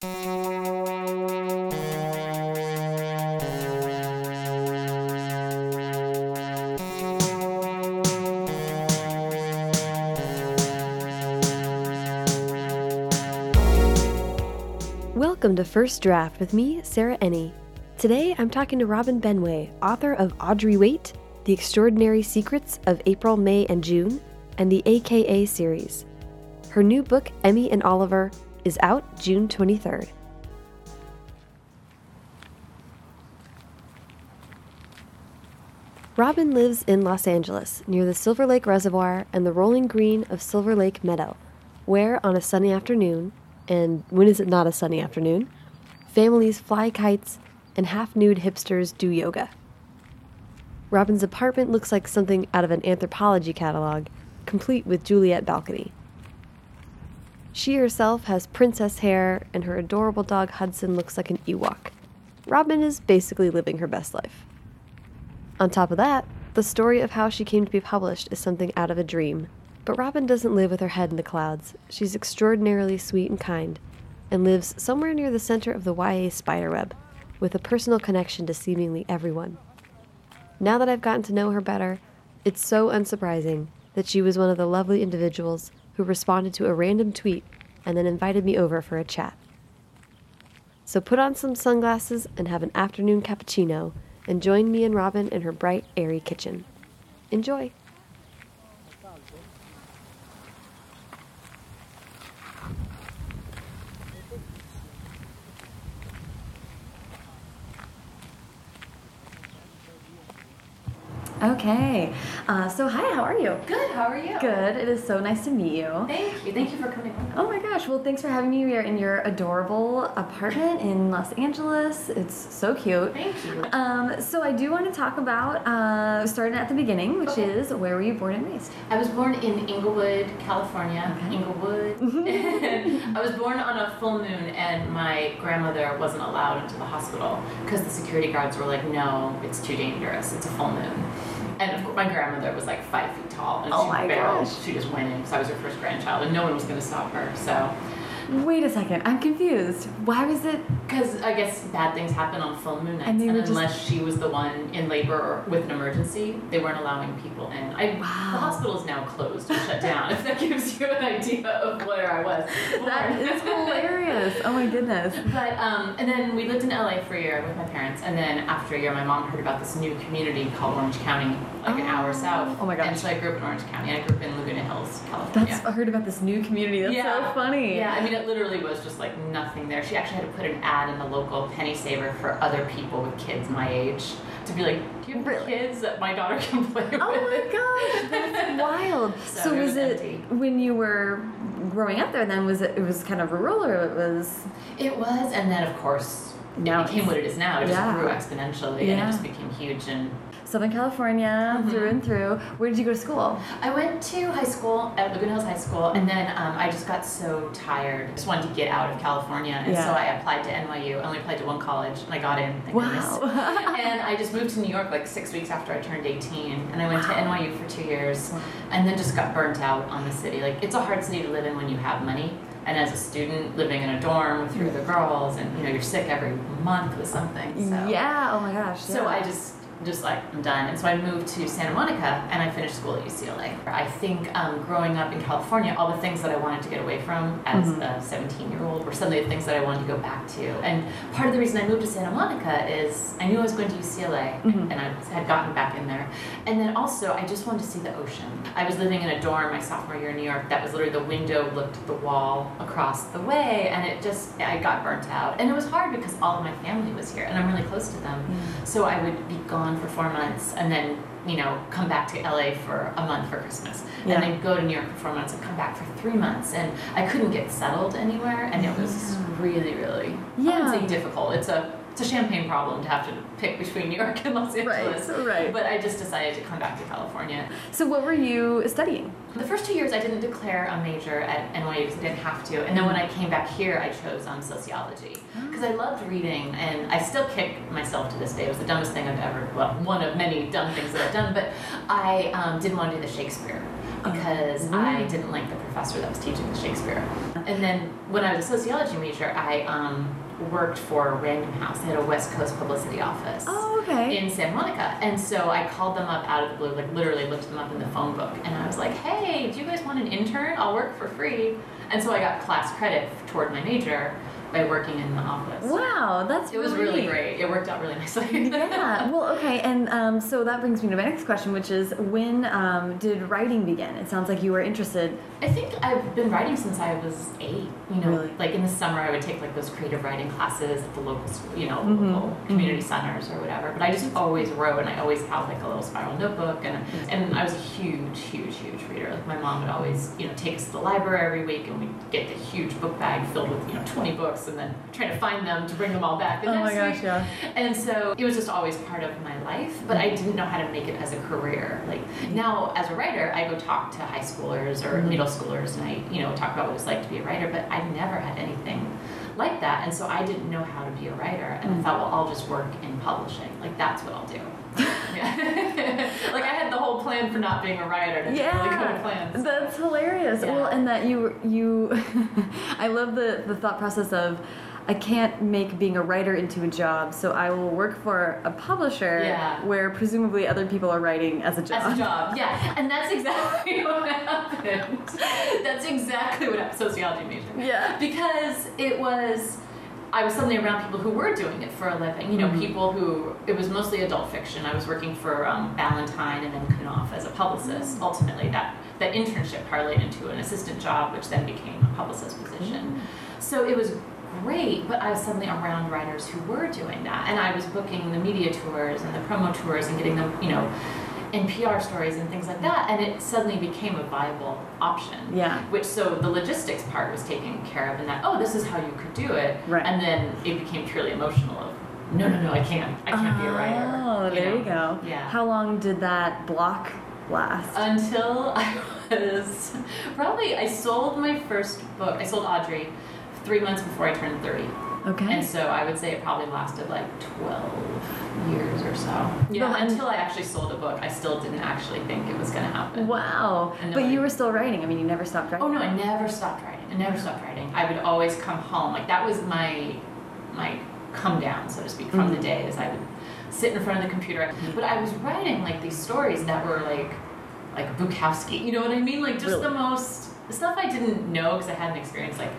Welcome to First Draft with me, Sarah Enni. Today I'm talking to Robin Benway, author of Audrey Wait, The Extraordinary Secrets of April, May, and June, and the AKA series. Her new book, Emmy and Oliver, is out June 23rd. Robin lives in Los Angeles, near the Silver Lake Reservoir and the rolling green of Silver Lake Meadow, where, on a sunny afternoon, and when is it not a sunny afternoon, families fly kites and half nude hipsters do yoga. Robin's apartment looks like something out of an Anthropologie catalog, complete with Juliet balcony. She herself has princess hair, and her adorable dog Hudson looks like an Ewok. Robin is basically living her best life. On top of that, the story of how she came to be published is something out of a dream. But Robin doesn't live with her head in the clouds. She's extraordinarily sweet and kind, and lives somewhere near the center of the YA spiderweb, with a personal connection to seemingly everyone. Now that I've gotten to know her better, it's so unsurprising that she was one of the lovely individuals who responded to a random tweet and then invited me over for a chat. So put on some sunglasses and have an afternoon cappuccino and join me and Robin in her bright, airy kitchen. Enjoy! Okay. Uh, so, hi, how are you? Good, how are you? Good. It is so nice to meet you. Thank you. Thank you for coming over. Oh my gosh. Well, thanks for having me. We are in your adorable apartment in Los Angeles. It's so cute. Thank you. Um, so, I do want to talk about uh, starting at the beginning, which Okay. is where were you born and raised? I was born in Inglewood, California. Okay. Inglewood. I was born on a full moon, and my grandmother wasn't allowed into the hospital because the security guards were like, no, it's too dangerous. It's a full moon. And of course, my grandmother was like five feet tall, and Oh she my barreled. gosh. She just went in because I was her first grandchild, and no one was going to stop her. So, Wait a second. I'm confused. Why was it? because I guess bad things happen on full moon nights, And and, were just- unless she was the one in labor or with an emergency, they weren't allowing people in. I, Wow. The hospital is now closed and shut down. If that gives you an idea of where I was. That is hilarious. Oh my goodness. But um, and then we lived in LA for a year with my parents, and then after a year, my mom heard about this new community called Orange County, like an hour Oh. south. Oh my gosh. And so I grew up in Orange County. I grew up in Laguna Hills, California. That's I heard about this new community. That's so funny. Yeah, I mean, it literally was just like nothing there. She actually had to put an ad in the local penny saver for other people with kids my age to be like, do you have Really? kids that my daughter can play with? Oh my gosh, that's wild. So So, it was was it empty. when you were growing up there? Then was it? It was kind of rural, or it was? It was, and then of course, Now it became what it is now. It just grew exponentially, and it just became huge. And Southern California, Mhm. through and through. Where did you go to school? I went to high school at Laguna Hills High School, and then um, I just got so tired. I just wanted to get out of California, and Yeah. so I applied to NYU. I only applied to one college, and I got in. Thank goodness. Wow. and I just moved to New York like six weeks after I turned 18, and I went to NYU for two years, and then just got burnt out on the city. Like it's a hard city to live in when you have money, and as a student living in a dorm with three other girls, and you know you're sick every month with something. So. yeah. Oh my gosh. So. I just just like I'm done, and so I moved to Santa Monica, and I finished school at UCLA. I think um, growing up in California, all the things that I wanted to get away from as Mhm. a 17 year old were suddenly the things that I wanted to go back to. And part of the reason I moved to Santa Monica is I knew I was going to UCLA, Mhm. and I had gotten back in there. And then also I just wanted to see the ocean. I was living in a dorm my sophomore year in New York. That was literally the window looked at the wall across the way, and it just I got burnt out. And it was hard because all of my family was here, and I'm really close to them. So I would be gone for four months and then, you know, come back to LA for a month for Christmas. Yeah. And then go to New York for four months and come back for three months. And I couldn't get settled anywhere and it was Yeah. really, really Yeah. difficult. It's a it's a champagne problem to have to pick between New York and Los Angeles. Right. Right. But I just decided to come back to California. so what were you studying? The first two years, I didn't declare a major at NYU because I didn't have to. And then when I came back here, I chose um, sociology because I loved reading, and I still kick myself to this day. It was the dumbest thing I've ever, well, one of many dumb things that I've done. But I um, didn't want to do the Shakespeare. because I didn't like the professor that was teaching the Shakespeare. And then when I was a sociology major, I um, worked for Random House. They had a West Coast publicity office Oh, okay. in Santa Monica. And so I called them up out of the blue, like literally looked them up in the phone book. And I was like, hey, do you guys want an intern? I'll work for free. And so I got class credit toward my major by working in the office. Wow, that's It was really great. It worked out really nicely. yeah. Well, okay, and um, so that brings me to my next question, which is when um, did writing begin? It sounds like you were interested. I think I've been writing since I was eight. You know, Really? like in the summer, I would take like those creative writing classes at the local, school, you know, Mhm. local community centers or whatever. But I just always wrote, and I always had like a little spiral notebook, and and I was a huge, huge, huge reader. Like my mom would always, you know, take us to the library every week, and we'd get the huge book bag filled with you know 20 books, and then trying to find them to bring them all back the Oh my next gosh, week. yeah. And so it was just always part of my life, but I didn't know how to make it as a career. Like now, as a writer, I go talk to high schoolers or Mhm. middle schoolers, and I, you know, talk about what it's like to be a writer. But I never had anything like that, and so I didn't know how to be a writer. And I Mhm. thought, well, I'll just work in publishing. Like that's what I'll do. like I had the whole plan for not being a writer. Yeah. really plans. That's hilarious. Yeah. Well, and that you you, I love the the thought process of. I can't make being a writer into a job, so I will work for a publisher Yeah. where presumably other people are writing as a job. As a job, yeah, and that's exactly what happened. That's exactly what happened. Sociology major. Yeah. because it was I was suddenly around people who were doing it for a living. You know, Mhm. people who it was mostly adult fiction. I was working for um, Ballantine and then Knopf as a publicist. Ultimately, that that internship parlayed into an assistant job, which then became a publicist position. So it was great, but I was suddenly around writers who were doing that, and I was booking the media tours and the promo tours and getting them, you know. In PR stories and things like that, and it suddenly became a viable option Yeah. which so the logistics part was taken care of and that oh this is how you could do it Right. and then it became purely emotional of no no no i can't i can't be a writer Oh, there you know? go. yeah How long did that block last? until i was probably i sold my first book i sold audrey three months before i turned 30 okay. and so i would say it probably lasted like 12 years or so yeah and- until i actually sold a book i still didn't actually think it was going to happen Wow. But nobody- you were still writing. I mean, you never stopped writing. Oh no, I never stopped writing. I never stopped writing. I would always come home. Like that was my my come down, so to speak, from Mhm. the day. Is I would sit in front of the computer, but I was writing like these stories that were like like Bukowski. You know what I mean? Like just Really? the most stuff I didn't know because I hadn't experienced like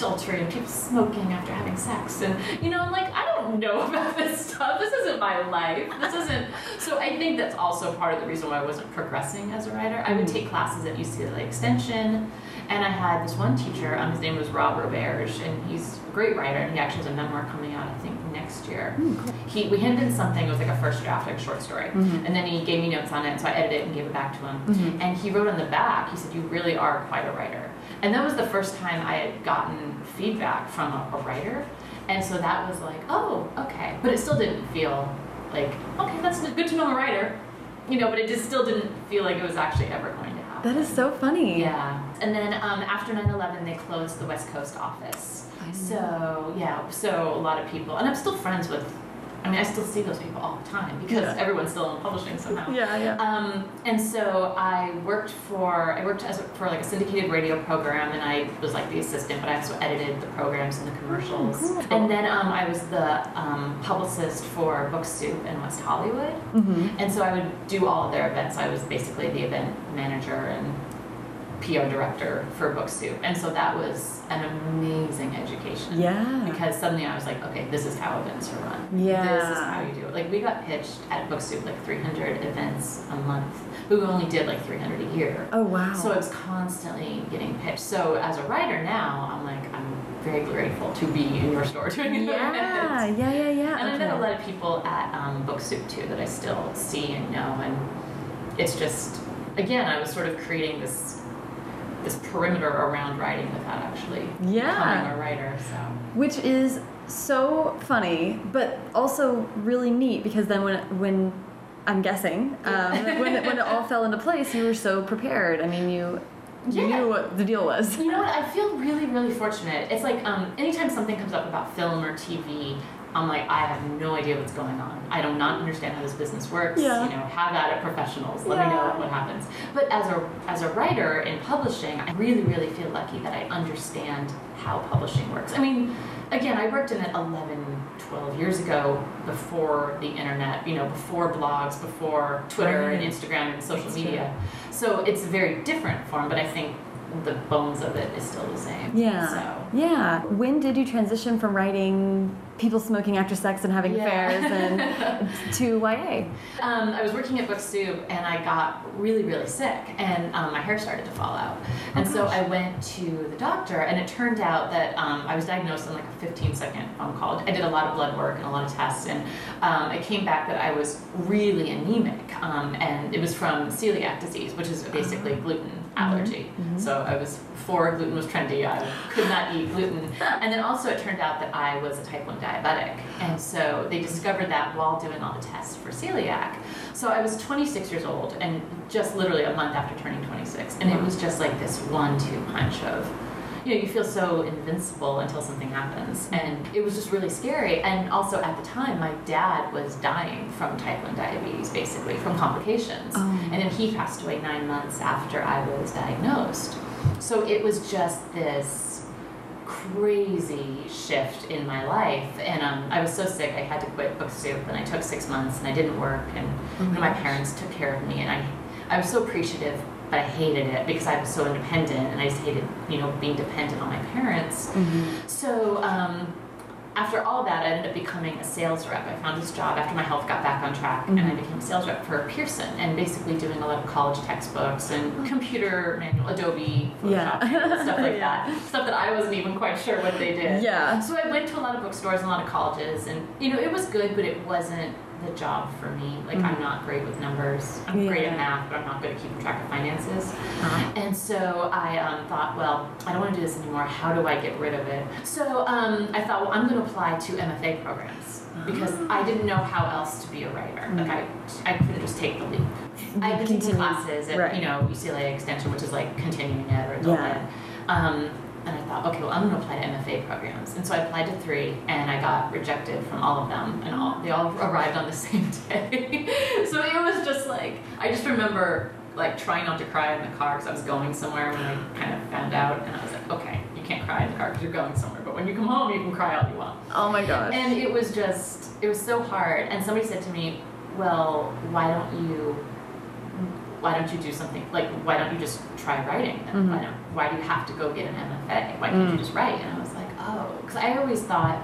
adultery and people smoking after having sex and you know I'm like I don't know about this stuff. This isn't my life. This isn't. So I think that's also part of the reason why I wasn't progressing as a writer. I would Mhm. take classes at UCLA Extension, and I had this one teacher. Um, his name was Rob Roberge, and he's a great writer. And he actually has a memoir coming out, I think, next year. Mm, cool. He we handed him something. It was like a first draft, like a short story, Mhm. and then he gave me notes on it. So I edited it and gave it back to him. Mhm. And he wrote on the back. He said, "You really are quite a writer." And that was the first time I had gotten feedback from a, a writer. And so that was like, oh, okay. But it still didn't feel like, okay, that's good to know I'm a writer. You know, but it just still didn't feel like it was actually ever going to happen. That is so funny. Yeah. And then um, after 9 11, they closed the West Coast office. So, yeah, so a lot of people, and I'm still friends with, I mean, I still see those people all the time because Yeah. everyone's still in publishing somehow. Yeah, yeah. Um, and so I worked for I worked as a, for like a syndicated radio program, and I was like the assistant, but I also edited the programs and the commercials. cool. And then um, I was the um, publicist for Book Soup in West Hollywood, hmm and so I would do all of their events. I was basically the event manager and PR director for Book Soup, and so that was an amazing education. Yeah. Because suddenly I was like, okay, this is how events are run. Yeah. This is how you do it. Like we got pitched at Book Soup like 300 events a month, we only did like 300 a year. Oh wow. So I was constantly getting pitched. So as a writer now, I'm like, I'm very grateful to be in your store doing yeah, event. yeah, yeah, yeah. And I met a lot of people at um, Book Soup too that I still see and know, and it's just, again, I was sort of creating this this perimeter around writing without actually Yeah. becoming a writer. So. Which is so funny, but also really neat because then when when I'm guessing um, when it, when it all fell into place, you were so prepared. I mean, you you knew what the deal was. You know what? I feel really, really fortunate. It's like um, anytime something comes up about film or TV, I'm like, I have no idea what's going on. I do not understand how this business works. Yeah. You know, have at it, professionals. Let me know what happens. But as a as a writer in publishing, I really, really feel lucky that I understand how publishing works. I mean, again, I worked in it 11, 12 years ago before the internet. You know, before blogs, before Twitter Right. and Instagram and social That's media. So it's a very different form, but I think the bones of it is still the same. Yeah. So. Yeah. When did you transition from writing people smoking after sex and having Yeah. affairs and to YA? Um, I was working at Book Soup and I got really, really sick and um, my hair started to fall out. And so I went to the doctor and it turned out that um, I was diagnosed in like a 15 second phone call. I did a lot of blood work and a lot of tests and um, it came back that I was really anemic um, and it was from celiac disease, which is basically gluten Mm-hmm. allergy. Mm-hmm. So I was before gluten was trendy. I could not eat gluten, and then also it turned out that I was a type one diabetic, and oh. so they discovered that while doing all the tests for celiac. So I was 26 years old, and just literally a month after turning 26, and it was just like this one-two punch of. You know, you feel so invincible until something happens. And it was just really scary. And also at the time, my dad was dying from type 1 diabetes, basically, from complications. Oh. And then he passed away nine months after I was diagnosed. So it was just this crazy shift in my life. And um, I was so sick, I had to quit Book Soup, and I took six months, and I didn't work, and you know, my parents took care of me, and I, I was so appreciative, but I hated it because I was so independent, and I just hated, you know, being dependent on my parents. So um, after all that, I ended up becoming a sales rep. I found this job after my health got back on track, and I became a sales rep for Pearson, and basically doing a lot of college textbooks and computer manual, Adobe, Photoshop, Yeah. stuff like Yeah. that. Stuff that I wasn't even quite sure what they did. Yeah. So I went to a lot of bookstores and a lot of colleges, and you know, it was good, but it wasn't the job for me. Like I'm not great with numbers. I'm great at math, but I'm not good at keeping track of finances. Uh-huh. And so I um, thought, well, I don't want to do this anymore. How do I get rid of it? So um, I thought, well, I'm going to apply to MFA programs because I didn't know how else to be a writer. Like I, I couldn't just take the leap. I been taking classes at Right. you know UCLA Extension, which is like continuing ed or adult Yeah. ed. Um, and I thought, okay, well, I'm going to apply to MFA programs. And so I applied to three, and I got rejected from all of them, and all they all arrived on the same day. so it was just like I just remember like trying not to cry in the car because I was going somewhere when I kind of found out, and I was like, okay, you can't cry in the car because you're going somewhere, but when you come home, you can cry all you want. Oh my gosh. And it was just, it was so hard. And somebody said to me, well, why don't you, why don't you do something, like, why don't you just try writing? then? Mhm. Why, don't, why do you have to go get an MFA? Why can't you Mm. just write? And I was like, oh, because I always thought,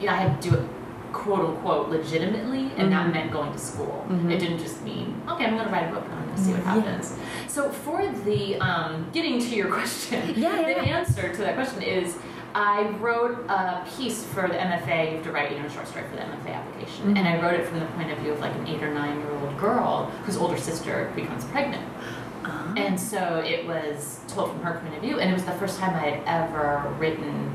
you know, I had to do it quote unquote legitimately, and that Mhm. meant going to school. Mhm. It didn't just mean, okay, I'm going to write a book and I'm going to see what Yeah. happens. So for the, um, getting to your question, Yeah, yeah, the answer to that question is I wrote a piece for the MFA. You have to write, you know, a short story for the MFA application, and I wrote it from the point of view of like an eight or nine year old girl whose older sister becomes pregnant. Ah. And so it was told from her point of view, and it was the first time I had ever written,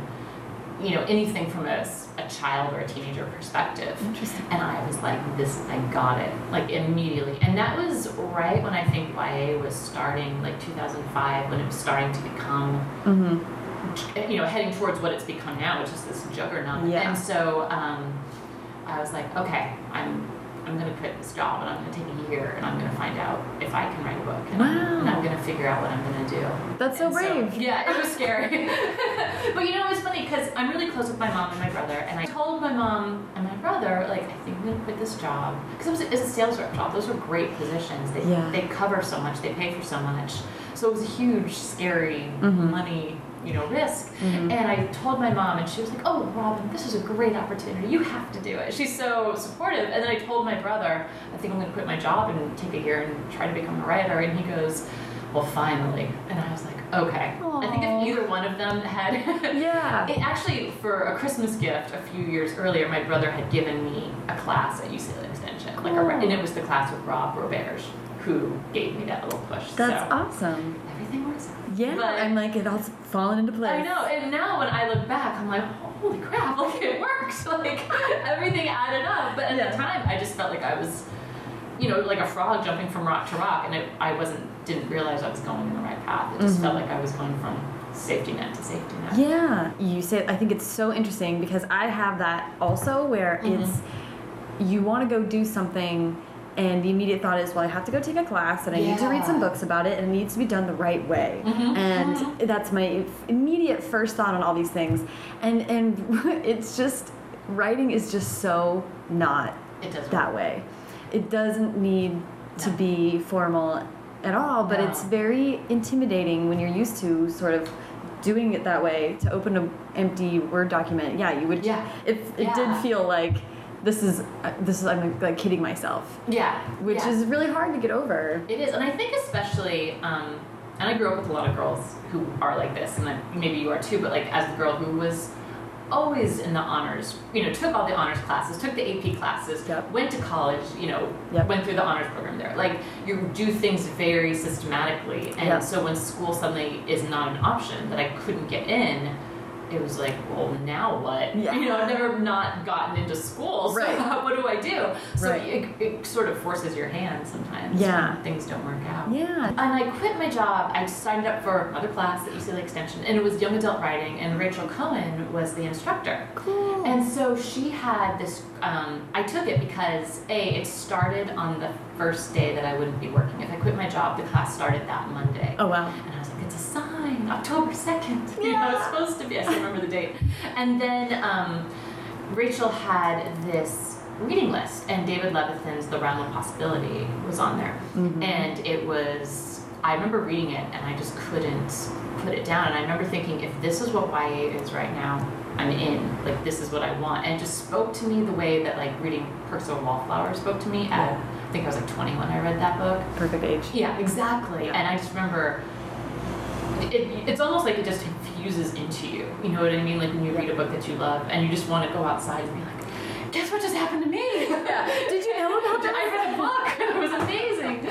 you know, anything from a, a child or a teenager perspective. Interesting. And I was like, this, I got it, like immediately. And that was right when I think YA was starting, like 2005, when it was starting to become Mm-hmm. You know, heading towards what it's become now, which is this juggernaut. Yeah. And so um, I was like, okay, I'm I'm gonna quit this job and I'm gonna take a year and I'm gonna find out if I can write a book and, I'm, and I'm gonna figure out what I'm gonna do. That's so And brave. yeah, it was scary. but you know, it's funny because I'm really close with my mom and my brother, and I told my mom and my brother, like, I think I'm gonna quit this job because it was it's a sales rep job. Those are great positions. They Yeah. they cover so much. They pay for so much. So it was a huge, scary Mhm. money, you know, risk. Mhm. And I told my mom, and she was like, "Oh, Robin, this is a great opportunity. You have to do it." She's so supportive. And then I told my brother, "I think I'm going to quit my job and take a year and try to become a writer." And he goes, "Well, finally." And I was like, "Okay." I think if either one of them had, Yeah. it actually for a Christmas gift a few years earlier, my brother had given me a class at UCLA Extension, like a, and it was the class with Rob Roberge, who gave me that little push. That's so awesome. everything works out. Yeah, But- I'm like it all's fallen into place. I know, and now when I look back, I'm like, holy crap, like it works. Like everything added up. But at Yeah. the time, I just felt like I was, you know, like a frog jumping from rock to rock, and it, I wasn't didn't realize I was going in the right path. It just felt mm-hmm. like I was going from safety net to safety net. Yeah, you say. I think it's so interesting because I have that also, where mm-hmm. it's you want to go do something, and the immediate thought is, well, I have to go take a class, and I need to read some books about it, and it needs to be done the right way. Mhm, And mhm. that's my immediate first thought on all these things, and and it's just writing is just so not that way. It doesn't need to No. be formal at all, but No. it's very intimidating when you're used to sort of doing it that way to open an empty Word document. Yeah, you would. Yeah. It, it did feel like this is uh, this is I'm like kidding myself, Yeah. which yeah. is really hard to get over. It is, and I think especially, um, and I grew up with a lot of girls who are like this, and I, maybe you are too. But like as the girl who was always in the honors, you know, took all the honors classes, took the AP classes, Yep. went to college, you know, Yep. went through the honors program there. Like you do things very systematically, and Yep. so when school suddenly is not an option that I couldn't get in. It was like, well, now what? Yeah. You know, I've never not gotten into school, so Right. what do I do? So Right. it, it sort of forces your hand sometimes Yeah. things don't work out. Yeah. And I quit my job. I signed up for another class at UCLA Extension, and it was young adult writing, and Rachel Cohn was the instructor. Cool. And so she had this. Um, I took it because a it started on the first day that I wouldn't be working. If I quit my job, the class started that Monday. oh wow. And I was like, it's a sign, October 2nd. You know, it's Yeah. supposed to be. I still remember the date. And then um, Rachel had this reading list, and David Levithan's The Realm of Possibility was on there. Mhm. And it was, I remember reading it, and I just couldn't put it down. And I remember thinking, if this is what YA is right now, I'm in. Like, this is what I want. And it just spoke to me the way that, like, reading Percival Wallflower spoke to me at, I think I was like 20 when I read that book. Perfect age. Yeah, exactly. Yeah. And I just remember it, it's almost like it just infuses into you. You know what I mean? Like when you read a book that you love and you just want to go outside and be like, guess what just happened to me? Did you know about that? I read a book and it was amazing.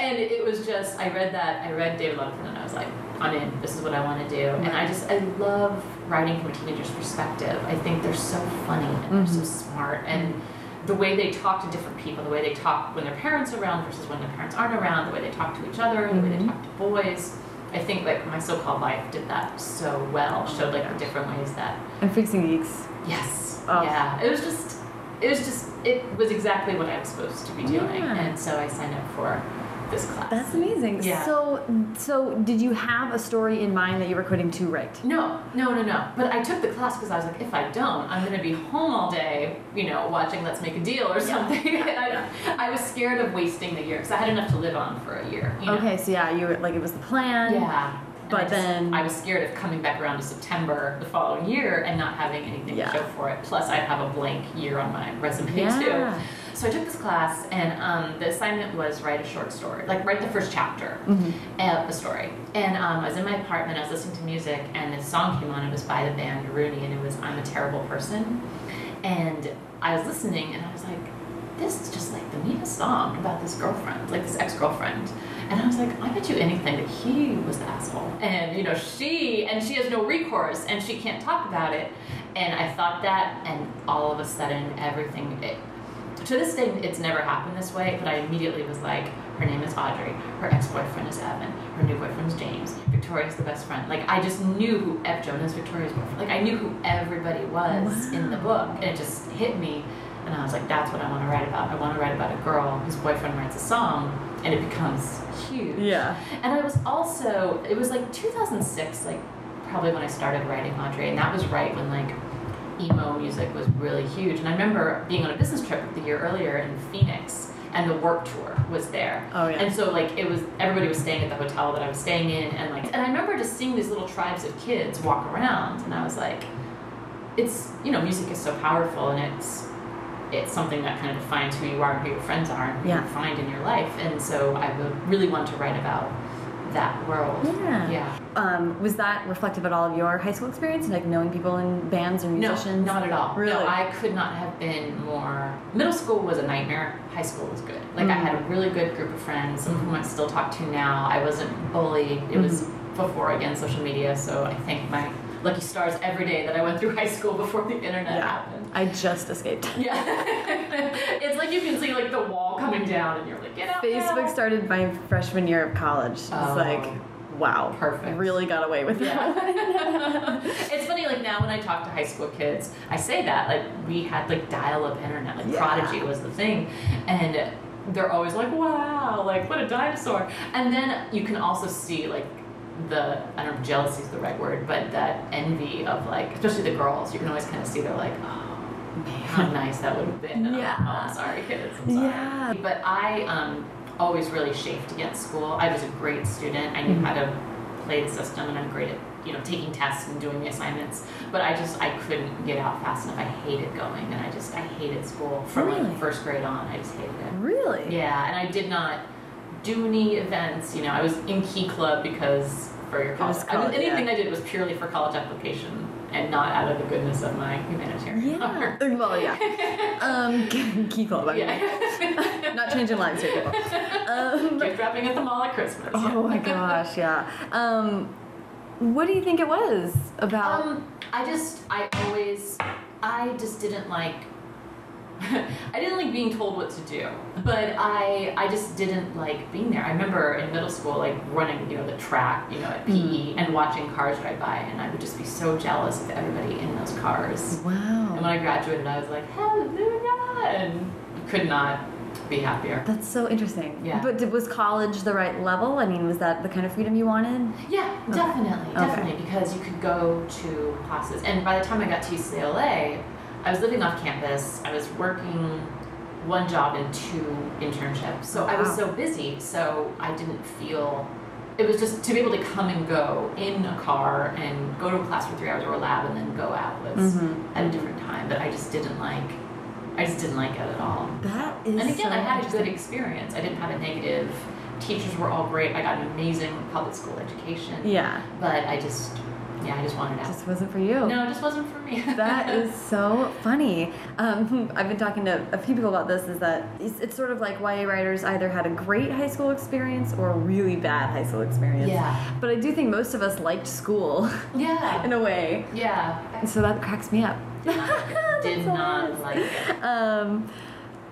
And it was just, I read that, I read David Levithan and I was like, I'm in, this is what I want to do. And I just, I love writing from a teenager's perspective. I think they're so funny and they're so smart. And the way they talk to different people, the way they talk when their parents are around versus when their parents aren't around, the way they talk to each other, the way they Mhm. talk to boys. I think like my so-called life did that so well. Showed like the different ways that And Freaks and Geeks. yes, Oh. yeah. It was just, it was just, it was exactly what I was supposed to be doing, Yeah. and so I signed up for this class. That's amazing. Yeah. So, so did you have a story in mind that you were quitting to write? No, no, no, no. But I took the class because I was like, if I don't, I'm going to be home all day, you know, watching Let's Make a Deal or something. and I, I was scared of wasting the year because I had enough to live on for a year. You know? Okay, so yeah, you were like it was the plan. Yeah. But I then- I was scared of coming back around to September the following year and not having anything Yeah. to show for it. Plus, I'd have a blank year on my resume Yeah. too. So I took this class, and um, the assignment was write a short story, like write the first chapter Mhm. of the story. And um, I was in my apartment, I was listening to music, and this song came on. It was by the band Rooney, and it was "I'm a Terrible Person." And I was listening, and I was like, "This is just like the neatest song about this girlfriend, like this ex-girlfriend." And I was like, "I bet you anything that he was the asshole." And you know, she and she has no recourse, and she can't talk about it. And I thought that, and all of a sudden, everything. It, to this day, it's never happened this way, but I immediately was like, her name is Audrey, her ex-boyfriend is Evan, her new boyfriend is James, Victoria's the best friend. Like, I just knew who Ev Jonah's Victoria's boyfriend. Like, I knew who everybody was in the book, and it just hit me, and I was like, that's what I want to write about. I want to write about a girl whose boyfriend writes a song, and it becomes huge. Yeah. And I was also, it was like 2006, like probably when I started writing Audrey, and that was right when like emo music was really huge. And I remember being on a business trip the year earlier in Phoenix, and the Warped Tour was there. Oh, yeah. And so like it was, everybody was staying at the hotel that I was staying in, and like, and I remember just seeing these little tribes of kids walk around, and I was like, it's you know, music is so powerful, and it's it's something that kind of defines who you are and who your friends are and who Yeah. you find in your life. And so I would really want to write about that world. Yeah. Yeah. Um, was that reflective at all of your high school experience, like knowing people in bands or musicians? No, not at all. Really? No, I could not have been more. Middle school was a nightmare. High school was good. Like I Mm. had a really good group of friends. Some of whom I still talk to now. I wasn't bullied. It was Mm-hmm. before again social media. So I thank my lucky stars every day that I went through high school before the internet Yeah. happened. I just escaped. Yeah. it's like you can see like the wall coming down, and you're like, get out Facebook now. started my freshman year of college. It's Oh. like, wow, Perfect. Really got away with that. Yeah. it's funny, like now when I talk to high school kids, I say that like we had like dial-up internet, like Yeah. Prodigy was the thing, and they're always like, "Wow, like what a dinosaur!" And then you can also see like the I don't know, if jealousy is the right word, but that envy of like, especially the girls. You can always kind of see they're like, "Oh." How nice that would have been. And I'm Yeah. Oh, I'm sorry, kids. I'm sorry. Yeah. But I um, always really chafed against school. I was a great student. I knew Mhm. how to play the system, and I'm great at you know taking tests and doing the assignments. But I just I couldn't get out fast enough. I hated going, and I just I hated school from Really? like first grade on. I just hated it. Really? Yeah, and I did not do any events. You know, I was in Key Club because for your college. was I anything yeah. I did was purely for college application and not out of the goodness of my humanitarian Yeah. heart. Well, yeah. Um, key club. I mean. Yeah. Not changing lives here, people. Um, Gift wrapping at the mall at Christmas. oh my gosh, yeah. Um, what do you think it was about? Um, I just, I always, I just didn't like. I didn't like being told what to do, but I, I just didn't like being there. I remember in middle school, like running, you know, the track, you know, at mm-hmm. PE, and watching cars drive by, and I would just be so jealous of everybody in those cars. Wow. And when. I graduated, I was like, hallelujah, and could not be happier. That's so interesting. Yeah. But did, was college the right level? I mean, was that the kind of freedom you wanted? Yeah, definitely, Okay. definitely, because you could go to classes. And by the time I got to UCLA, I was living off campus. I was working one job and two internships. So I was so busy, so I didn't feel. It was just to be able to come and go in a car and go to a class for three hours or a lab and then go out was Mhm. at a different time. But I just didn't like. I just didn't like it at all. That is. And again, so I had a good experience. I didn't have a negative. Teachers were all great. I got an amazing public school education. Yeah. But I just, yeah, I just wanted out. Just wasn't for you. no, it just wasn't for me. that is so funny. Um, I've been talking to a few people about this. Is that it's, it's sort of like YA writers either had a great high school experience or a really bad high school experience. Yeah. But I do think most of us liked school Yeah. in a way, yeah. and so that cracks me up. Did That's not like it. Um,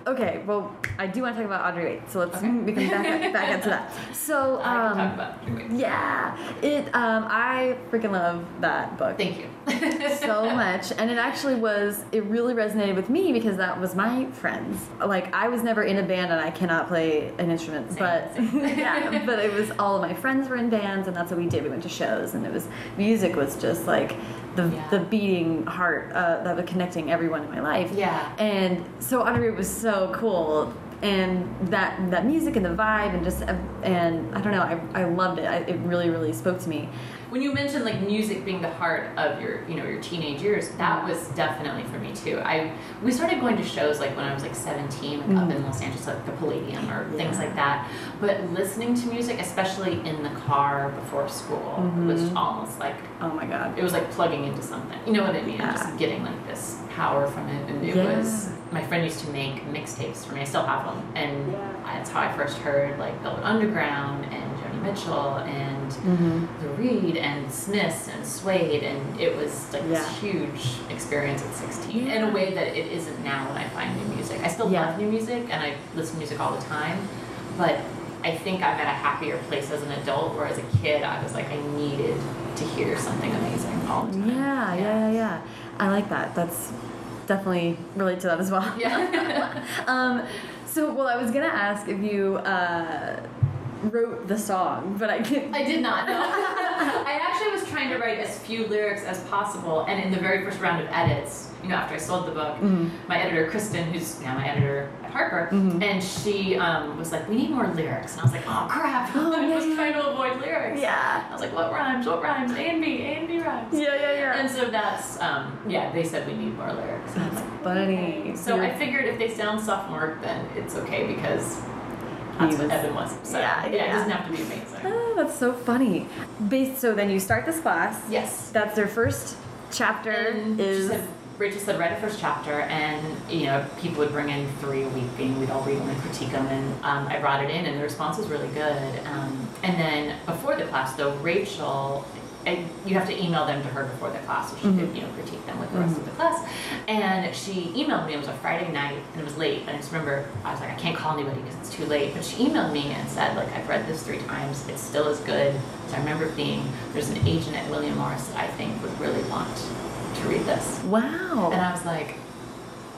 okay, well, I do want to talk about Audrey Wait, so let's Okay. we can back back up to that. So, um, talk about yeah, it. Um, I freaking love that book. Thank you. so much and it actually was it really resonated with me because that was my friends like i was never in a band and i cannot play an instrument Same, but yeah but it was all of my friends were in bands and that's what we did we went to shows and it was music was just like the, Yeah. the beating heart uh, that was connecting everyone in my life Yeah. and so Audrey was so cool and that that music and the vibe and just and I don't know I, I loved it I, it really really spoke to me When you mentioned like music being the heart of your, you know, your teenage years, that was definitely for me too. I we started going to shows like when I was like 17, like up in mm-hmm. Los Angeles, like the Palladium or things like that. But listening to music, especially in the car before school, was mm-hmm. almost like oh my god it was like plugging into something. You know what I mean? Yeah. just getting like this power from it. And it Yeah. was my friend used to make mixtapes for me. I still have them, and Yeah. that's how I first heard like Velvet Underground and Joni Mitchell and mm-hmm. the Reed and Smiths and Suede, and it was like Yeah. this huge experience at 16 in a way that it isn't now when I find new music. I still Yeah. love new music and I listen to music all the time, but I think I'm at a happier place as an adult, where as a kid I was like I needed to hear something amazing all the time. Yeah, yeah, yeah, yeah. I like that. That's definitely relate to that as well. Yeah. um, so, well, I was gonna ask if you uh, wrote the song, but I can't. I did not. No. I actually was trying to write as few lyrics as possible, and in the very first round of edits, you know, after I sold the book, Mhm. my editor Kristen, who's now my editor at Harper, Mhm. and she um, was like, "We need more lyrics," and I was like, "Oh crap!" Oh, I was yeah. trying to avoid lyrics. Yeah. I was like, "What rhymes? What rhymes? A and B, A and B rhymes." Yeah, yeah, yeah. And so that's um, yeah. They said we need more lyrics. And I was That's like, funny. "Okay." So I figured if they sound sophomore, then it's okay because that's He was- Evan was. So Yeah, yeah, yeah. it doesn't have to be amazing. Oh, that's so funny. Based, so then you start this class. Yes. That's their first chapter. And she is said, Rachel said, write a first chapter, and you know, people would bring in three a week, and we'd all read them and critique them. And um, I brought it in, and the response was really good. Um, and then before the class, though, Rachel I, you have to email them to her before the class, so she could mm-hmm. you know critique them with the rest of the mm-hmm. class. And she emailed me. It was a Friday night, and it was late. And I just remember I was like, I can't call anybody because it's too late. But she emailed me and said, like, I've read this three times. It's still as good. So I remember being there's an agent at William Morris that I think would really want to read this. Wow. And I was like,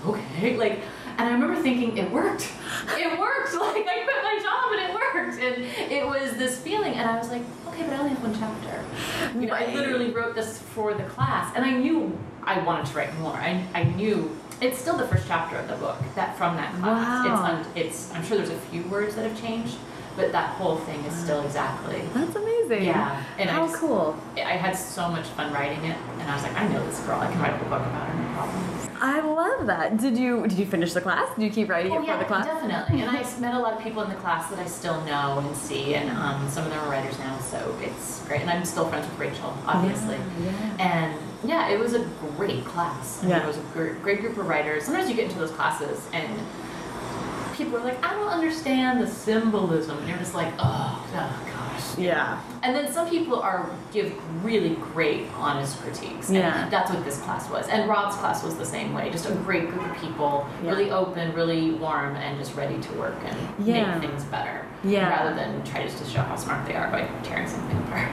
okay, like, and I remember thinking it worked. It worked. Like I quit my job and it worked. And it was this feeling, and I was like, okay, but I only have one chapter. You know, I literally wrote this for the class, and I knew I wanted to write more. I, I knew it's still the first chapter of the book that from that class. Wow. It's it's I'm sure there's a few words that have changed, but that whole thing is still exactly. That's amazing. Yeah, and I How just- cool. I had so much fun writing it, and I was like, I know this girl. I can write a book about her, no problem. I love that. Did you did you finish the class? Did you keep writing Oh it yeah, for the class? definitely. And I met a lot of people in the class that I still know and see, and um, some of them are writers now, so it's great. And I'm still friends with Rachel, obviously. Yeah, And yeah, it was a great class. I mean, Yeah. It was a gr- great group of writers. Sometimes you get into those classes and people are like, I don't understand the symbolism, and you're just like, oh, oh gosh. Yeah. And then some people are give really great, honest critiques. And Yeah. that's what this class was. And Rob's class was the same way. Just a great group of people, Yeah. really open, really warm, and just ready to work and Yeah. make things better. Yeah. Rather than try just to show how smart they are by tearing something apart.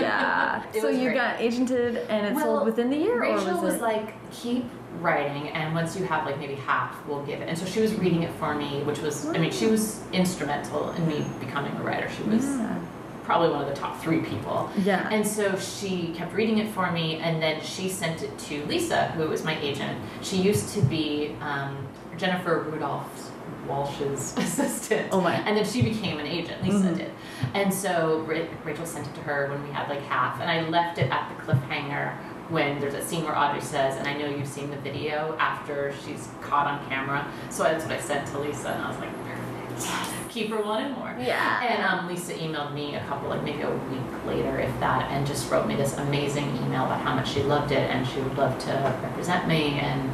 Yeah. So you great. got agented and it Well, sold within the year, Rachel or was, was like, keep writing, and once you have like maybe half, we'll give it. And so she was reading it for me, which was, I mean, she was instrumental in me becoming a writer. She was Yeah. probably one of the top three people. Yeah. And so she kept reading it for me, and then she sent it to Lisa, who was my agent. She used to be um, Jennifer Rudolph's Walsh's assistant. Oh my. And then she became an agent. Lisa Mhm. did. And so Rachel sent it to her when we had like half, and I left it at the cliffhanger when there's a scene where Audrey says, and I know you've seen the video after she's caught on camera. So that's what I sent to Lisa, and I was like, perfect. Keep her wanting more. Yeah. And um, Lisa emailed me a couple, like maybe a week later, if that, and just wrote me this amazing email about how much she loved it and she would love to represent me. And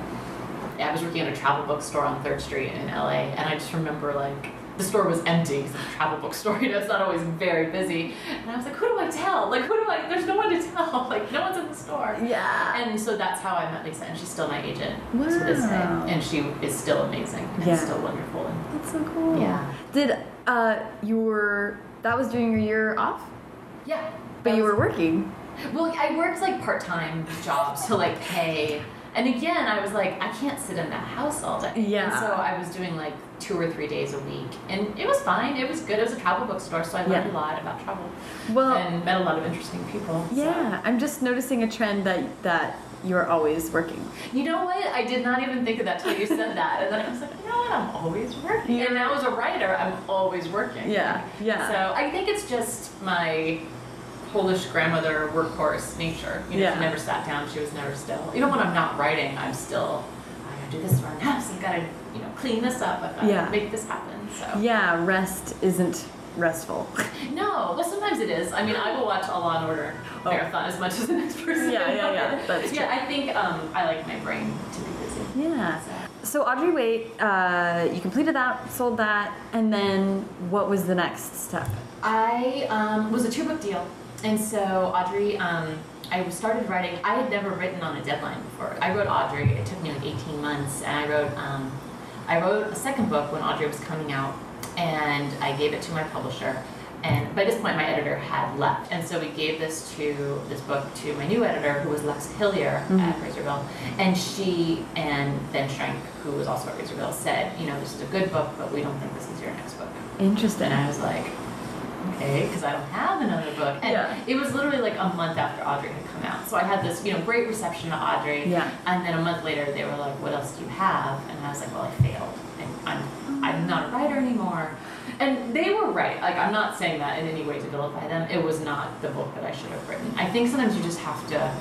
I was working at a travel bookstore on Third Street in LA, and I just remember like the store was empty because it's a travel bookstore. You know, it's not always very busy. And I was like, who do I tell? Like, who do I? There's no one to tell. Like, no one's in the store. yeah. And so that's how I met Lisa, and she's still my agent to this day, Wow. and she is still amazing and Yeah. still wonderful. And That's so cool. Yeah. Did uh you were that was during your year off, yeah, but you were working. Well, I worked like part-time jobs to like pay. And again, I was like, I can't sit in that house all day. Yeah. And so I was doing like two or three days a week. And it was fine. It was good. It was a travel bookstore, so I learned Yeah. a lot about travel. Well, and met a lot of interesting people. so. yeah. I'm just noticing a trend that that you're always working. You know what? I did not even think of that till you said that. And then I was like, you know what? I'm always working. And now as a writer, I'm always working. Yeah. Yeah. So I think it's just my Polish grandmother workhorse nature. You know, Yeah. she never sat down. She was never still. Even when I'm not writing, I'm still. I gotta do this for our house. I've gotta, clean this up. I've Yeah. make this happen. So yeah. Rest isn't restful. no, well sometimes it is. I mean, I will watch a Law and Order Oh. marathon as much as the next person. Yeah, yeah, yeah. That's yeah. I think um, I like my brain to be busy. yeah. So. So Audrey Wait, uh, you completed that, sold that, and then what was the next step? I um, was a two book deal, and so Audrey, um, I started writing. I had never written on a deadline before. I wrote Audrey. It took me like 18 months, and I wrote. Um, I wrote a second book when Audrey was coming out, and I gave it to my publisher. And by this point, my editor had left, and so we gave this to this book to my new editor, who was Lex Hillyer Mhm. at Razorbill, and she and Ben Schrank, who was also at Razorbill, said, you know, this is a good book, but we don't think this is your next book. Interesting. And I was like, okay, because I don't have another book. And Yeah. it was literally like a month after Audrey had come out. So I had this, you know, great reception to Audrey. Yeah. And then a month later, they were like, what else do you have? And I was like, well, I failed. And I'm, I'm not a writer anymore. And they were right. Like, I'm not saying that in any way to vilify them. It was not the book that I should have written. I think sometimes you just have to,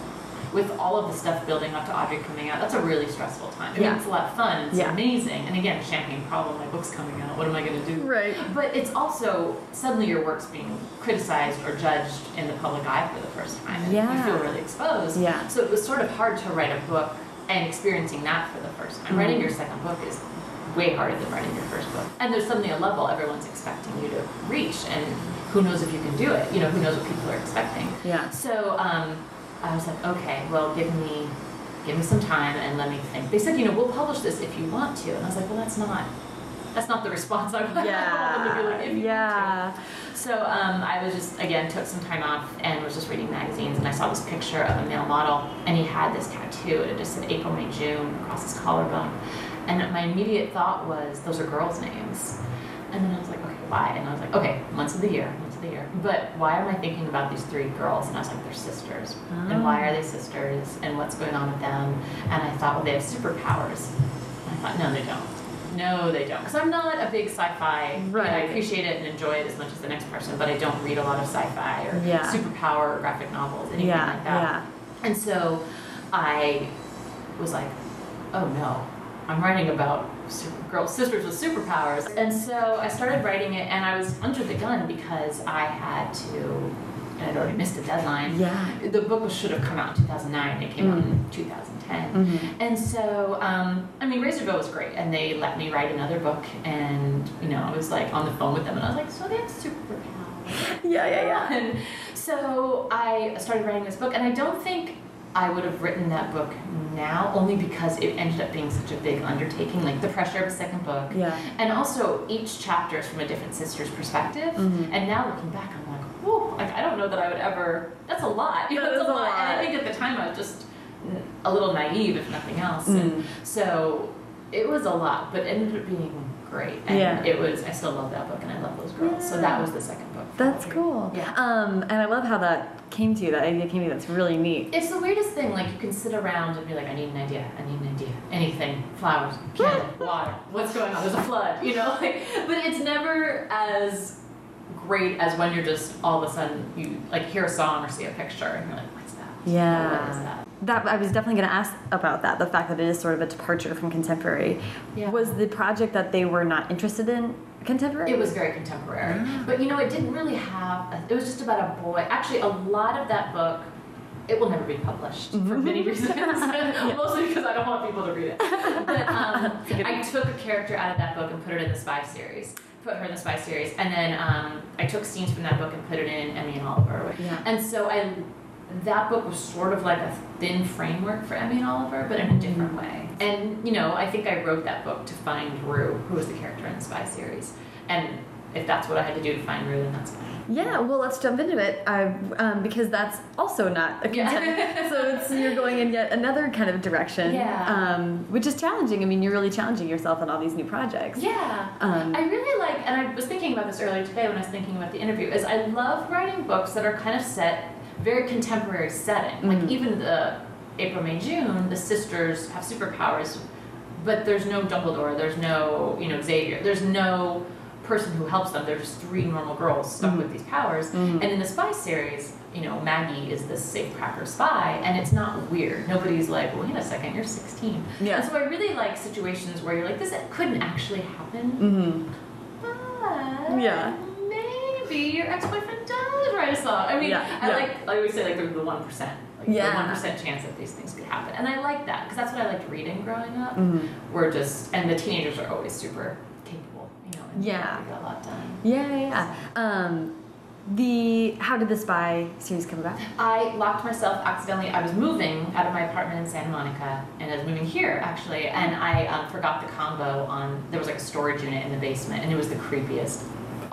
with all of the stuff building up to Audrey coming out, that's a really stressful time. I Yeah. mean, it's a lot of fun. It's Yeah. amazing. And again, champagne problem, my book's coming out. What am I going to do? Right. But it's also suddenly your work's being criticized or judged in the public eye for the first time. And Yeah. You feel really exposed. Yeah. So it was sort of hard to write a book and experiencing that for the first time. Mhm. Writing your second book is way harder than writing your first book. And there's suddenly a level everyone's expecting you to reach, and who knows if you can do it? You know, who knows what people are expecting? Yeah. So um, I was like, okay, well, give me, give me some time and let me think. They said, you know, we'll publish this if you want to, and I was like, well, that's not, that's not the response I want Yeah. them to be like, if you want to. yeah. So um, I was just again took some time off and was just reading magazines and I saw this picture of a male model and he had this tattoo and it just said April May June across his collarbone and my immediate thought was those are girls' names and then I was like okay why and I was like okay months of the year months of the year but why am I thinking about these three girls and I was like they're sisters and why are they sisters and what's going on with them and I thought well they have superpowers and I thought no they don't no, they don't. Because I'm not a big sci-fi. I, mean, I appreciate it and enjoy it as much as the next person, but I don't read a lot of sci-fi or Yeah. superpower or graphic novels, anything Yeah. like that. Yeah. And so I was like, oh no, I'm writing about super, girl sisters with superpowers. And so I started writing it, and I was under the gun because I had to. And I'd already missed a deadline. Yeah. The book should have come out in 2009. It came out in 2010. Mhm. And so, um, I mean, Razorbill was great, and they let me write another book, and you know, I was like on the phone with them, and I was like, so they have superpowers. Yeah, yeah, yeah. And so I started writing this book, and I don't think I would have written that book now, only because it ended up being such a big undertaking, like the pressure of a second book. Yeah. And also, each chapter is from a different sister's perspective. Mhm. And now looking back, I'm like, whoa, like, I don't know that I would ever, that's a lot. You know, That that's is a And I think at the time I was just a little naive, if nothing else. Mm. And so it was a lot, but it ended up being great. And Yeah. it was, I still love that book and I love those girls. So that was the second book. That's cool. Yeah. Um, and I love how that came to you. That idea came to you. That's really neat. It's the weirdest thing. Like you can sit around and be like, I need an idea. I need an idea. Anything. Flowers, candle, water. What's going on? There's a flood. You know. Like, but it's never as great as when you're just all of a sudden you like hear a song or see a picture and you're like, what's that? Yeah. What is that? That I was definitely going to ask about that. The fact that it is sort of a departure from contemporary. Yeah. Was the project that they were not interested in contemporary? It was very contemporary. But you know, it didn't really have, a, it was just about a boy. Actually, a lot of that book, it will never be published for many reasons. Mostly because I don't want people to read it. But um, I took a character out of that book and put it in the Spy series. Put her in the Spy series. And then um, I took scenes from that book and put it in Emmy and Oliver. Yeah. And so I, that book was sort of like a thin framework for Emmy and Oliver, but in a different way. And, you know, I think I wrote that book to find Roux, who was the character in the Spy series. And if that's what I had to do to find Roux, then that's fine. Yeah, well, let's jump into it I, um, because that's also not a Yeah. so it's you're going in yet another kind of direction, Yeah. um, which is challenging. I mean, you're really challenging yourself on all these new projects. Yeah. Um, I really like, and I was thinking about this earlier today when I was thinking about the interview, is I love writing books that are kind of set very contemporary setting. Like even the April, May, June, the sisters have superpowers, but there's no Dumbledore, there's no, you know, Xavier, there's no person who helps them. They're just three normal girls stuck Mhm. with these powers. Mhm. And in the spy series, you know, Maggie is the this safecracker spy, and it's not weird. Nobody's like, wait a second, you're 16. Yeah. And so I really like situations where you're like, this couldn't actually happen, Mm -hmm. but Yeah. Maybe your ex-boyfriend does write a song. I mean, Yeah, I yeah. like, I always say like there's the one percent, like Yeah. the one percent chance that these things could happen, and I like that because that's what I liked reading growing up. hmm We're just, and the teenagers are always super capable, you know, and Yeah. they get a lot done. Yeah, yeah, yeah. Um, the how did the spy series come about? I locked myself accidentally. I was moving out of my apartment in Santa Monica, and I was moving here actually, and I um, forgot the combo on. There was like a storage unit in the basement, and it was the creepiest,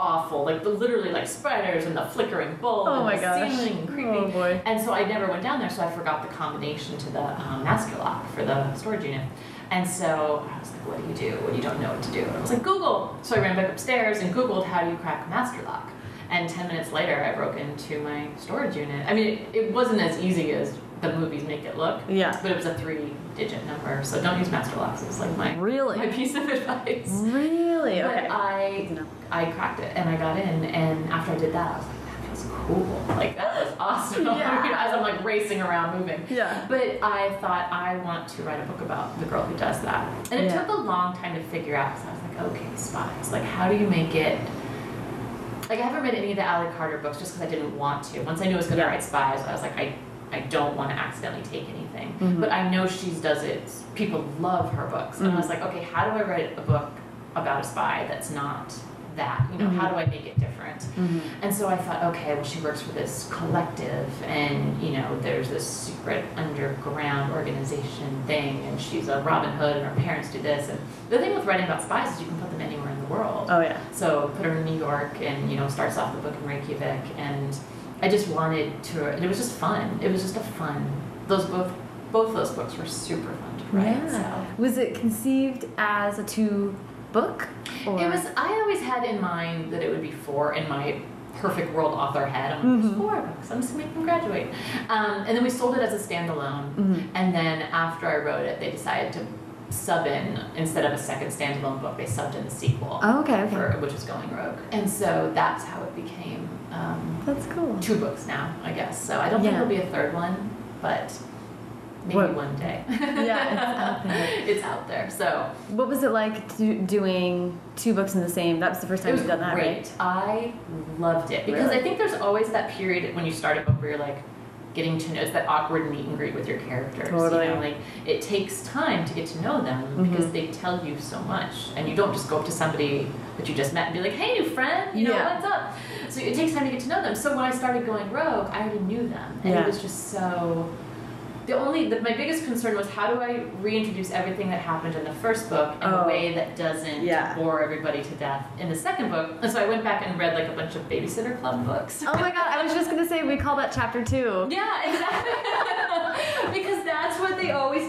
awful, like the, literally like spiders and the flickering bulb Oh and my the gosh. ceiling and creepy. Oh boy. And so I never went down there, so I forgot the combination to the um, master lock for the storage unit. And so I was like, what do you do when you don't know what to do? And I was like, Google. So I ran back upstairs and Googled how do you crack a master lock. And 10 minutes later, I broke into my storage unit. I mean, it, it wasn't as easy as the movies make it look, Yeah. but it was a three digit number. So don't use master locks. It was like my, Really? my piece of advice. Really? But Okay. I Good to know. I cracked it and I got in, and after I did that, I was like, that feels cool. Like that was awesome. Yeah. As I'm like racing around moving. Yeah. But I thought I want to write a book about the girl who does that, and it Yeah. took a long time to figure out. Because I was like, okay, spies. Like, how do you make it? Like, I haven't read any of the Ally Carter books just because I didn't want to. Once I knew I was going to Yeah. write spies, I was like, I. I don't want to accidentally take anything. Mhm. But I know she does it. People love her books, and I was Mhm. like, okay, how do I write a book about a spy that's not that? You know, how Mhm. do I make it different? Mhm. And so I thought, okay, well, she works for this collective, and you know, there's this secret underground organization thing, and she's a Robin Hood, and her parents do this. And the thing with writing about spies is you can put them anywhere in the world. Oh yeah. So put her in New York, and you know, starts off the book in Reykjavik, and I just wanted to. And it was just fun. It was just a fun. Those both, both those books were super fun to write. So. Was it conceived as a two book? Or? It was. I always had in mind that it would be four in my perfect world author head. I'm like, Mhm. four books. I'm just gonna make them graduate. Um, and then we sold it as a standalone. Mhm. And then after I wrote it, they decided to sub in instead of a second standalone book. They subbed in a sequel, Oh, okay, okay. for, which was Going Rogue. And so that's how it became um, That's cool. two books now, I guess. So I don't think there'll be a third one, but maybe What- one day. Yeah, it's out there. it's out there. So What was it like to, doing two books in the same? That was the first time you've done that, great. right? I loved it because Really? I think there's always that period when you start a book where you're like getting to know it's that awkward meet and greet with your characters. Totally. You know, like it takes time to get to know them because Mhm. they tell you so much, and you don't just go up to somebody that you just met and be like, "Hey, new friend, you know Yeah. what's up." So it takes time to get to know them. So when I started going rogue, I already knew them, and Yeah. it was just so. The only, the, my biggest concern was how do I reintroduce everything that happened in the first book in Oh. a way that doesn't Yeah. bore everybody to death in the second book. And so I went back and read like a bunch of Babysitter Club books. Oh my god, I was just gonna say we call that chapter two. Yeah, exactly. because that's what they always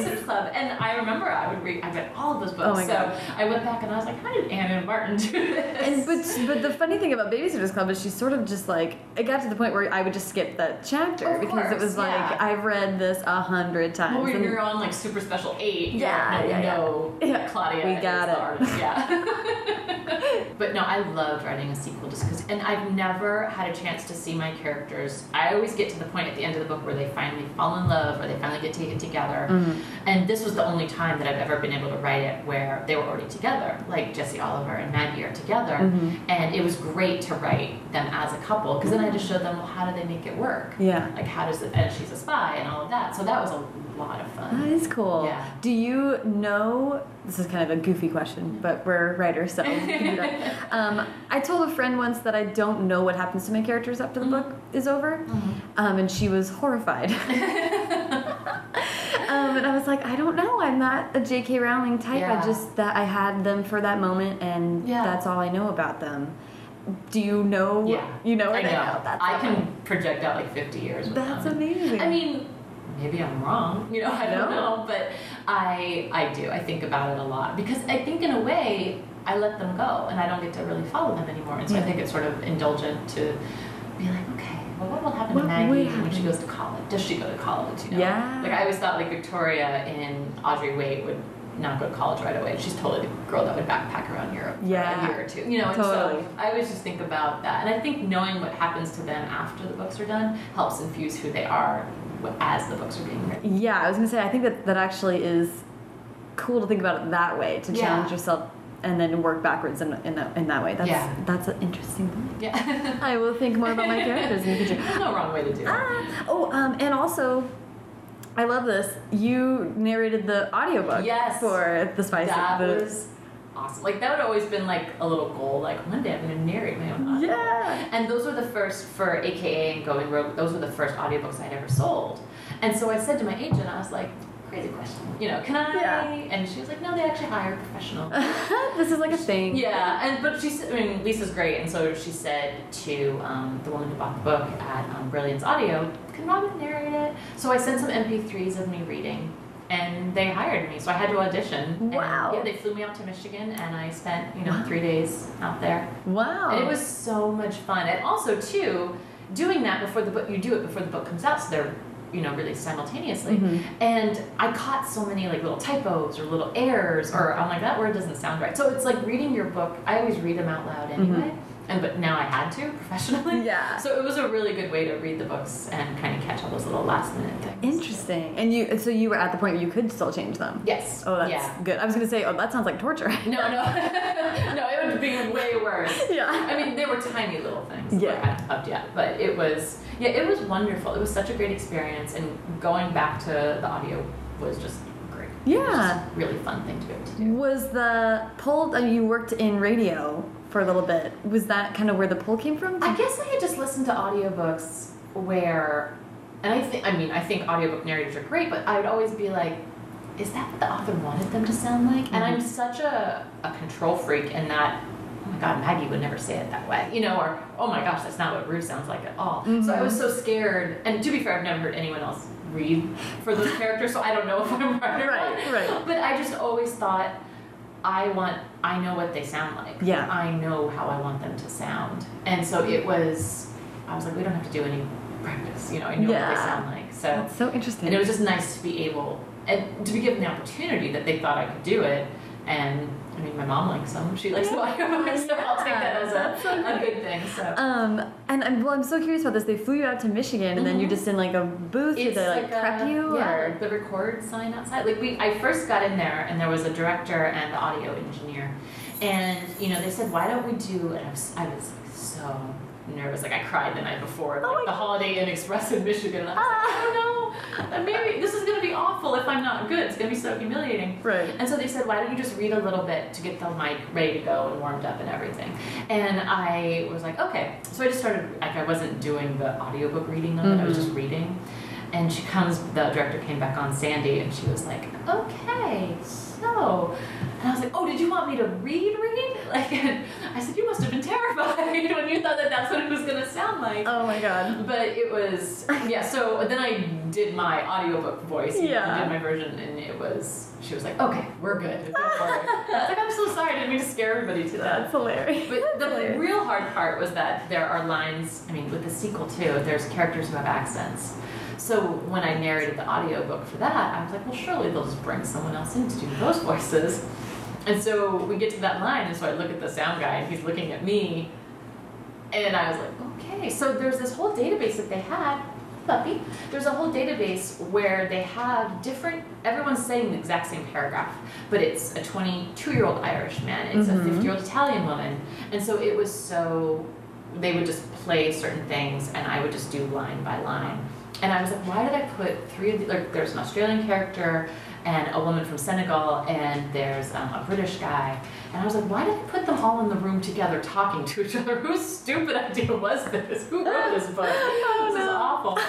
Yes. Club. And I remember I would read, I read all of those books. Oh my so God. I went back and I was like, how did Ann M. Martin do this? And but but the funny thing about Babysitters Club is she's sort of just like it got to the point where I would just skip that chapter Of because it was like yeah. I've read this a hundred times. Well, when you're on like super special eight, Yeah, yeah, yeah. know Yeah. Claudia We got it. artist, yeah. but no, I loved writing a sequel just because, and I've never had a chance to see my characters. I always get to the point at the end of the book where they finally fall in love or they finally get taken together. Mhm. And this was the only time that I've ever been able to write it where they were already together, like Jesse Oliver and Maggie are together. Mhm. And it was great to write them as a couple because then I just showed them, well, how do they make it work? Yeah. Like, how does it, and she's a spy and all of that. So that was a lot of fun. That is cool. Yeah. Do you know? This is kind of a goofy question, but we're writers, so we can do that. Um, I told a friend once that I don't know what happens to my characters after the book is over, um, and she was horrified. um, and I was like, I don't know. I'm not a J.K. Rowling type. Yeah. I just that I had them for that moment, and Yeah. that's all I know about them. Do you know? Yeah. You know? I know. That's I can project out like 50 years with That's them. amazing. I mean, maybe I'm wrong. You know, I don't No. know, but I I do. I think about it a lot because I think in a way I let them go and I don't get to really follow them anymore. And so I think it's sort of indulgent to be like, well, what will happen What to Maggie when she goes to college? Does she go to college? You know? Yeah. Like I always thought like Victoria in Audrey Wait would not go to college right away. She's totally the girl that would backpack around Europe for a year or two. You know, and so I always just think about that. And I think knowing what happens to them after the books are done helps infuse who they are as the books are being written. Yeah, I was gonna say I think that that actually is cool to think about it that way to Yeah. challenge yourself and then work backwards in, in that in that way. That's Yeah. that's an interesting point. Yeah. I will think more about my characters in the future. There's no wrong way to do it. Ah, oh, um, and also, I love this. You narrated the audiobook Yes. for the Spice. that the, was awesome. Like that would always been like a little goal. Like one day I'm going to narrate my own audiobook. Yeah. And those were the first for AKA and Going Rogue. Those were the first audiobooks I'd ever sold. And so I said to my agent, I was like, crazy question. You know, can I? Yeah. And she was like, no, they actually hire professional. this is like a thing. Yeah, and but she said, I mean, Lisa's great, and so she said to um, the woman who bought the book at um, Brilliance Audio, "Can Robin narrate it?" So I sent some MP3s of me reading, and they hired me. So I had to audition. And, Wow. yeah, they flew me out to Michigan, and I spent you know three days out there, Wow. and it was so much fun. And also too, doing that before the book, you do it before the book comes out, so they're you know released simultaneously. Mhm. And I caught so many like little typos or little errors, or I'm like that word doesn't sound right. So it's like reading your book. I always read them out loud anyway, and but now I had to professionally. Yeah. So it was a really good way to read the books and kind of catch all those little last minute things. Interesting. And you, so you were at the point where you could still change them. Yes. Oh, that's yeah. good. I was gonna say, oh, that sounds like torture. No, no, no. It would be way worse. Yeah. I mean, they were tiny little things. Yeah. I haven't upped yet, but it was. Yeah, it was wonderful. It was such a great experience, and going back to the audio was just great. It was Yeah. really fun thing to be able to do. Was the pull? I uh, mean, you worked in radio for a little bit. Was that kind of where the pull came from? I guess I had just listened to audiobooks where, and I think, I mean, I think audiobook narrators are great, but I would always be like, is that what the author wanted them to sound like? And I'm mm-hmm. such a, a control freak in that, oh my god, Maggie would never say it that way, you know, or oh my gosh, that's not what Roux sounds like at all. So I was mm-hmm. so scared, and to be fair, I've never heard anyone else read for those characters, so I don't know if I'm right or Right, right. But I just always thought, I want, I know what they sound like. Yeah. I know how I want them to sound. And so it was, I was like, we don't have to do any practice, you know, I know what they sound like. So, That's so interesting. and it was just nice to be able, and to be given the opportunity that they thought I could do it. And I mean, my mom likes them. She likes the audiobooks, so I'll take that as That's so a, a good thing. So. Um, and I'm, well, I'm so curious about this. They flew you out to Michigan, and then you're Mhm. just in like a booth. Did It's they like, a- prep you? Yeah, or? the record sign outside. Like we, I first got in there, and there was a director and the audio engineer, and you know they said, why don't we do? And I was, I was like, so nervous. Like I cried the night before, oh like Oh the Holiday Inn Express in Michigan. And I was like, I don't know. Maybe this is gonna be awful if I'm not good. It's gonna be so humiliating. Right. And so they said, why don't you just read a little bit to get the mic ready to go and warmed up and everything. And I was like, okay. So I just started, like I wasn't doing the audiobook reading of it, I was just mm-hmm. reading. And she comes, the director came back on Sandy and she was like, okay, so. And I was like, oh, did you want me to read, read? Like, and I said, you must have been terrified when you thought that that's what it was gonna sound like. Oh my god. But it was yeah. So then I did my audiobook voice. and Yeah. Did my version, and it was. She was like, "Okay, we're good. Go for it." I was like, "I'm so sorry. I didn't mean to scare everybody to That's death." hilarious. But That's the hilarious. real hard part was that there are lines. I mean, with the sequel too, there's characters who have accents. So when I narrated the audiobook for that, I was like, well, surely they'll just bring someone else in to do those voices. And so we get to that line, and so I look at the sound guy, and he's looking at me, and I was like, okay. So there's this whole database that they had, puppy. There's a whole database where they have different. Everyone's saying the exact same paragraph, but it's a 22 year old Irish man, it's a mm-hmm. 50 year old Italian woman, and so it was so. They would just play certain things, and I would just do line by line. And I was like, why did I put three of the, like, there's an Australian character and a woman from Senegal and there's um, a British guy. And I was like, why did I put them all in the room together talking to each other? Whose stupid idea was this? Who wrote this book? this is awful.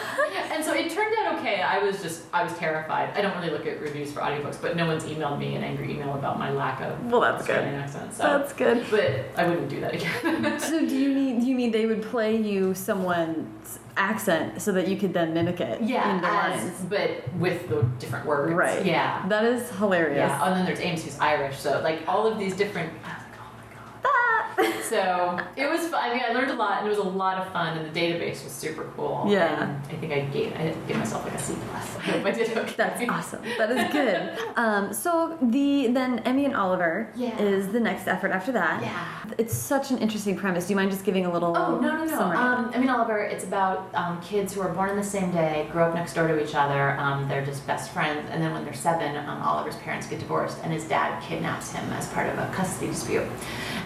And so it turned out okay. I was just, I was terrified. I don't really look at reviews for audiobooks, but no one's emailed me an angry email about my lack of Well, that's good. Australian accent. So. That's good. but I wouldn't do that again. So do you mean do you mean they would play you someone's accent so that you could then mimic it yeah, in the as, lines? but with the different words. Right. Yeah. That is hilarious. Yeah, and then there's Ames who's Irish, so like all of these different. I was like, oh my god. Ah! So it was fun. I mean, I learned a lot, and it was a lot of fun, and the database was super cool. Yeah. And I think I gave I gave myself like a C plus. I hope I did okay. That's awesome. That is good. um, so the then Emmy and Oliver Yeah. is the next effort after that. Yeah. It's such an interesting premise. Do you mind just giving a little Oh no no no! summary? Um, I mean Oliver. It's about um, kids who are born on the same day, grow up next door to each other. Um, they're just best friends, and then when they're seven, um, Oliver's parents get divorced, and his dad kidnaps him as part of a custody dispute,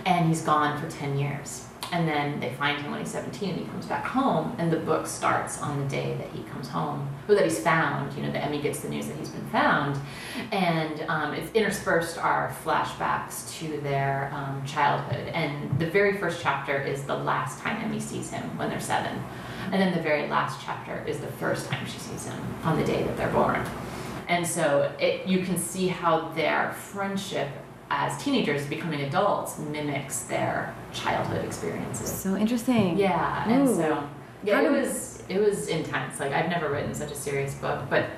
and he's gone for ten years. And then they find him when he's 17 and he comes back home and the book starts on the day that he comes home, or that he's found. You know, that Emmy gets the news that he's been found. And um, it's interspersed are flashbacks to their um, childhood. And the very first chapter is the last time Emmy sees him when they're seven. And then the very last chapter is the first time she sees him on the day that they're born. And so it, you can see how their friendship as teenagers becoming adults mimics their childhood experiences. so interesting. Yeah, and so yeah, How it was it was intense. Like I've never written such a serious book, but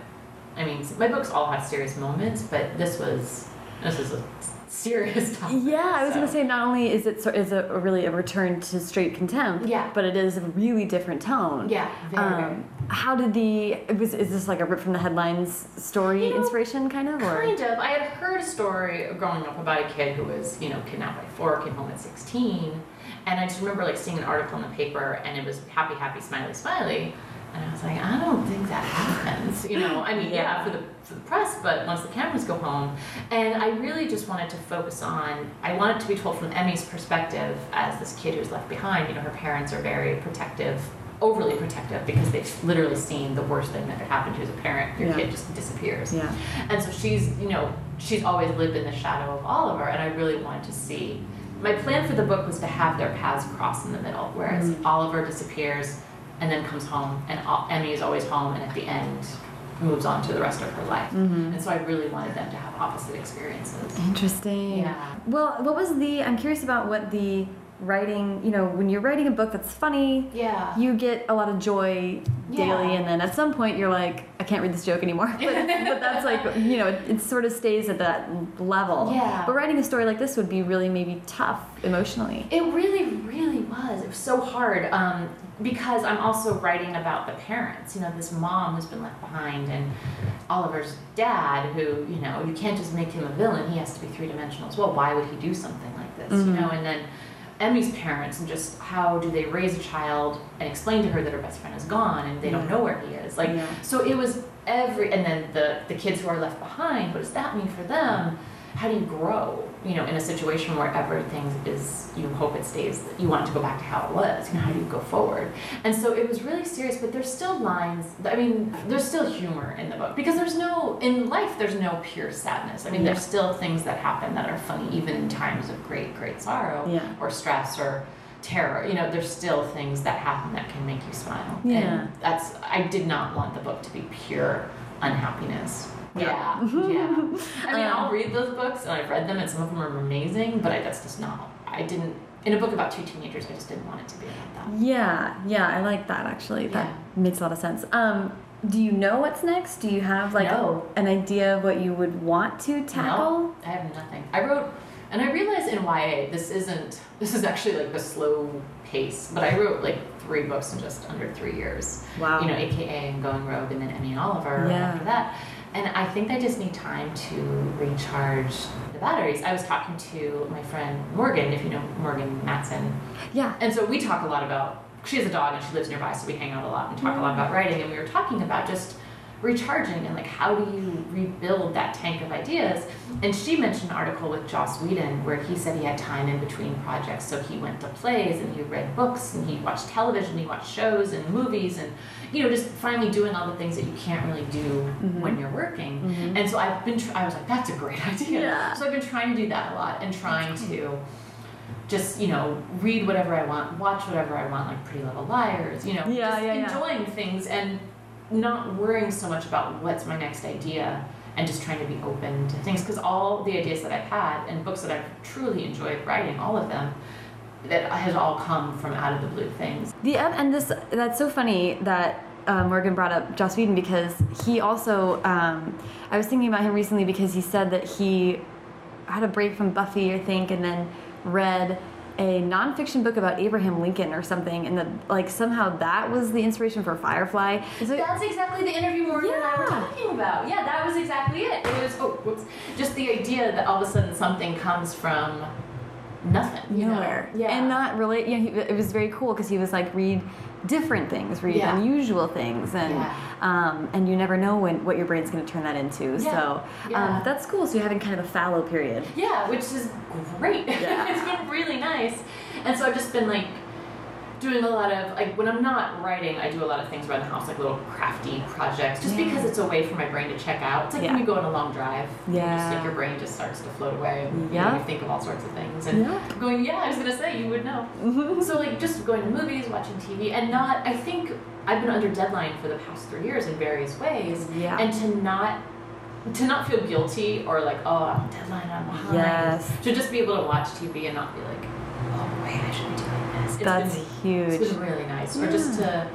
I mean, my books all have serious moments, but this was This is a serious topic. Yeah, I was so. gonna say not only is it is it a really a return to straight contempt, Yeah. but it is a really different tone. Yeah, very, very. Um, how did the it was is this like a rip from the headlines story You know, inspiration kind of or Kind of. I had heard a story growing up about a kid who was, you know, kidnapped by four, came home at 16. And I just remember like seeing an article in the paper and it was happy, happy, smiley, smiley. And I was like, I don't think that happens. You know, I mean, yeah, for the for the press, but once the cameras go home. And I really just wanted to focus on I wanted to be told from Emmy's perspective as this kid who's left behind. You know, her parents are very protective, overly protective because they've literally seen the worst thing that could happen to you as a parent. Your Yeah. kid just disappears. yeah And so she's, you know, she's always lived in the shadow of Oliver, and I really wanted to see. My plan for the book was to have their paths cross in the middle, whereas Mm. Oliver disappears and then comes home, and O- Emmy is always home, and at the end moves on to the rest of her life. Mhm. And so I really wanted them to have opposite experiences. interesting Yeah. well what was the I'm curious about what the writing you know when you're writing a book that's funny Yeah. you get a lot of joy daily Yeah. and then at some point you're like i can't read this joke anymore but, but that's like you know it, it sort of stays at that level Yeah. but writing a story like this would be really maybe tough emotionally It really, really was. It was so hard um, because I'm also writing about the parents. You know, this mom who's been left behind, and Oliver's dad, who you know, you can't just make him a villain. He has to be three dimensional as well. Why would he do something like this? You Mhm. know, and then Emmy's parents, and just how do they raise a child and explain to her that her best friend is gone and they don't know where he is? Like, Yeah. so it was every, and then the the kids who are left behind. What does that mean for them? how do you grow you know in a situation where everything is you hope it stays you want it to go back to how it was you know how do you go forward? And so it was really serious but there's still lines i mean there's still humor in the book because there's no in life there's no pure sadness. I mean there's still things that happen that are funny even in times of great great sorrow Yeah. or stress or terror. You know there's still things that happen that can make you smile. Yeah. and that's i did not want the book to be pure unhappiness yeah, yeah. I mean, Um, I'll read those books, and I've read them, and some of them are amazing. But I, that's just not. I didn't. In a book about two teenagers, I just didn't want it to be like that. yeah yeah i like that actually that Yeah. makes a lot of sense um do you know what's next do you have like No. an idea of what you would want to tackle No, I have nothing. I wrote, and I realized in YA, this isn't. This is actually like the slow pace. But I wrote like three books in just under three years. wow You know, AKA and Going Rogue, and then Emmy and Oliver Yeah. after that. And I think I just need time to recharge the batteries. I was talking to my friend Morgan, if you know Morgan Matson, yeah And so we talk a lot about, she has a dog and she lives nearby, so we hang out a lot and talk a lot mm. about writing. And we were talking about just recharging and like how do you rebuild that tank of ideas. And she mentioned an article with Joss Whedon where he said he had time in between projects. So he went to plays and he read books and he watched television, he watched shows and movies and, you know, just finally doing all the things that you can't really do Mhm. when you're working. Mhm. And so I've been, tr- I was like, that's a great idea. Yeah. So I've been trying to do that a lot and trying to just you know read whatever I want, watch whatever I want, like Pretty Little Liars, you know, Yeah, just yeah, yeah. enjoying things and not worrying so much about what's my next idea and just trying to be open to things because all the ideas that I've had and books that I've truly enjoyed writing, all of them, that has all come from out of the blue things. The and this that's so funny that uh, Morgan brought up Joss Whedon because he also um, I was thinking about him recently because he said that he had a break from Buffy I think and then read a nonfiction book about Abraham Lincoln or something and that like somehow that was the inspiration for Firefly. Like- That's exactly the interview Morgan and I were Yeah. talking about. Yeah, that was exactly it. It was oh, whoops, just the idea that all of a sudden something comes from nothing, you nowhere know? Yeah, and not really yeah he, it was very cool because he was like read different things read Yeah. unusual things and Yeah. um, and you never know when what your brain's going to turn that into Yeah. so um, that's cool so you're having kind of a fallow period Yeah, which is great. It's been really nice. And so I've just been like doing a lot of like when I'm not writing, I do a lot of things around the house, like little crafty projects, just Yeah. because it's a way for my brain to check out. It's like Yeah. when you go on a long drive. you just Yeah. like your brain just starts to float away and you, Yeah. you think of all sorts of things. And Yeah. going, yeah, I was gonna say you would know. so like just going to movies, watching TV, and not. I think I've been under deadline for the past three years in various ways, Yeah. and to not to not feel guilty or like oh I'm deadline I'm behind. Yes. To just be able to watch TV and not be like oh wait I should be doing this. It's that's been, huge It's been really nice. Or just to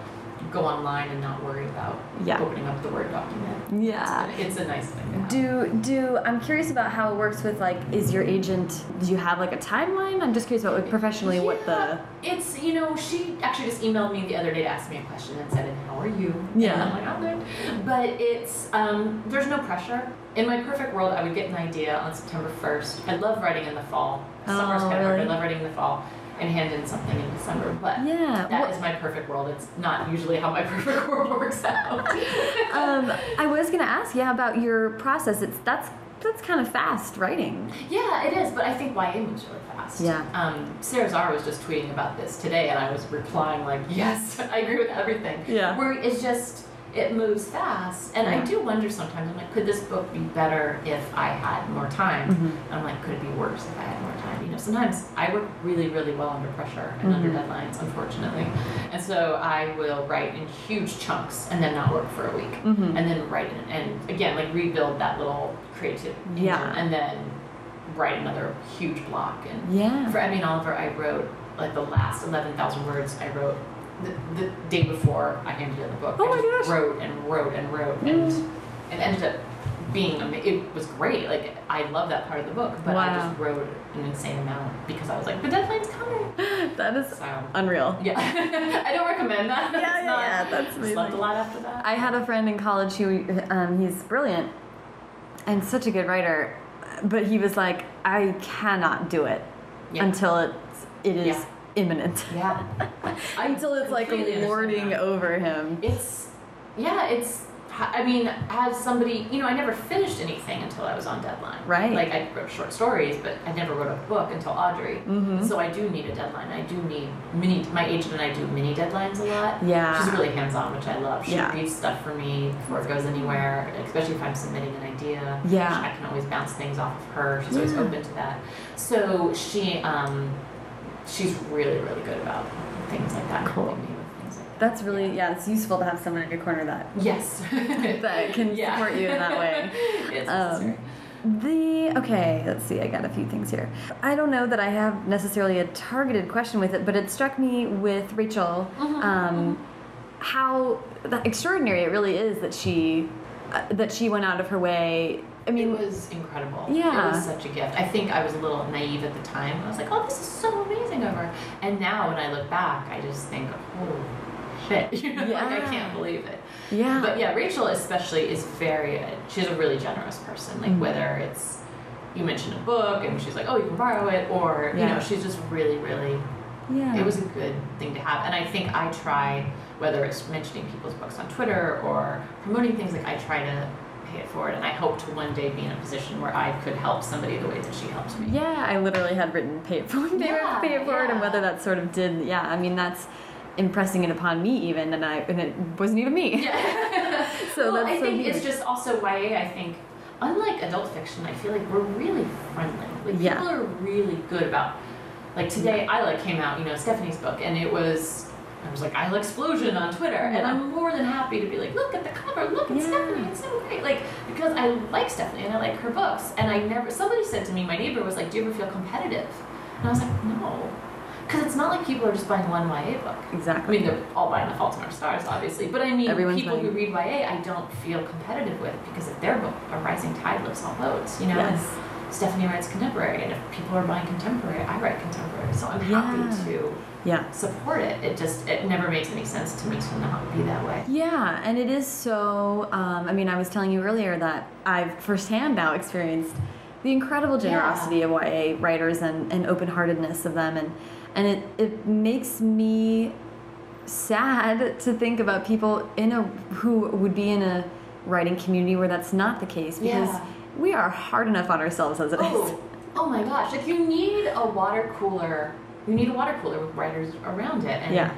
go online and not worry about Yeah. opening up the Word document. Yeah. It's, a nice thing. Do do I'm curious about how it works with like is your agent do you have like a timeline? I'm just curious about like professionally what the It's, you know, she actually just emailed me the other day to ask me a question and said, how are you? Yeah. And I'm like, I'm good. But it's, um, there's no pressure. In my perfect world, I would get an idea on September 1st. I love writing in the fall. Summer's Oh, kind of hard. I love writing in the fall and hand in something in December. But Yeah. that what- is my perfect world. It's not usually how my perfect world works out. um I was gonna ask, yeah, about your process. It's that's that's kind of fast writing. Yeah, it is, but I think YA moves really fast. Yeah. Um, Sara Zarr was just tweeting about this today, and I was replying like, "Yes, I agree with everything." Yeah. Where it's just it moves fast, and Yeah. I do wonder sometimes. I'm like, could this book be better if I had more time? Mhm. I'm like, could it be worse if I had more time? You know, sometimes I work really, really well under pressure and under Mhm. deadlines, unfortunately, and so I will write in huge chunks and then not work for a week Mhm. and then write it and again like rebuild that little creative engine Yeah. and then write another huge block and Yeah. for Emmy and Oliver I wrote like the last 11,000 words I wrote the, the day before I handed in the book Oh I my just gosh. wrote and wrote and wrote Mm. and it ended up being ama- it was great like I love that part of the book but I Wow. just wrote an insane amount because I was like the deadline's coming that is so unreal. yeah I don't recommend that Yeah, yeah, yeah, that's slept a lot after that I had a friend in college who um, he's brilliant and such a good writer, but he was like, I cannot do it Yeah. until it's it is Yeah. Imminent. Yeah. I until it's like lording over him. It's, yeah, it's, I mean, as somebody, you know, I never finished anything until I was on deadline. Right. Like, I wrote short stories, but I never wrote a book until Audrey. Mm -hmm. So I do need a deadline. I do need mini, my agent and I do mini deadlines a lot. Yeah. She's really hands on, which I love. She Yeah. reads stuff for me before it goes anywhere, especially if I'm submitting an idea. Yeah. I can always bounce things off of her. She's always Yeah. open to that. So she, um, she's really, really good about things like that. Cool. helping me with things like that. That's really yeah. It's useful to have someone in your corner that Yes. that can Yeah. support you in that way. it's Um. The okay, let's see. I got a few things here. I don't know that I have necessarily a targeted question with it, but it struck me with Rachel Mhm, um, how extraordinary it really is that she uh, that she went out of her way. I mean, it was incredible. Yeah. It was such a gift. I think I was a little naive at the time. I was like, oh, this is so amazing of her. And now when I look back, I just think, oh, shit. You know, like I can't believe it. yeah, But yeah, Rachel especially is very, she's a really generous person. Like Mhm. whether it's, you mentioned a book and she's like, oh, you can borrow it, or, you know, she's just really, really yeah, it was a good thing to have. And I think I try, whether it's mentioning people's books on Twitter or promoting things, like I try to pay it forward. And I hope to one day be in a position where I could help somebody the way that she helped me. Yeah, I literally had written pay it forward, pay, Yeah, pay it forward, and whether that sort of did. Yeah, I mean that's impressing it upon me even, and I and it wasn't even me. Yeah. So well, that's I so think it's just also YA. I think, unlike adult fiction, I feel like we're really friendly. Like Yeah. people are really good about. Like today, I like came out, you know, Stephanie's book, and it was. I was like, Isla Explosion on Twitter, and I'm more than happy to be like, look at the cover, look at Yeah. Stephanie, it's so great. Like, because I like Stephanie and I like her books, and I never, somebody said to me, my neighbor was like, do you ever feel competitive? And I was like, no. Because it's not like people are just buying one YA book. Exactly. I mean, they're all buying The Fault in Our Stars, obviously. But I mean, Everyone's people who read YA, I don't feel competitive with because if their book, A Rising Tide lifts all boats, you know? Yes. Stephanie writes contemporary, and if people are buying contemporary, I write contemporary. So I'm Yeah. happy to yeah. support it. It just, it never makes any sense to me to not be that way. Yeah, and it is so. Um, I mean, I was telling you earlier that I've firsthand now experienced the incredible generosity of YA writers and, and open heartedness of them, and and it it makes me sad to think about people in a who would be in a writing community where that's not the case because Yeah. We are hard enough on ourselves as it is. Oh, oh my gosh! Like you need a water cooler. You need a water cooler with writers around it, and Yeah.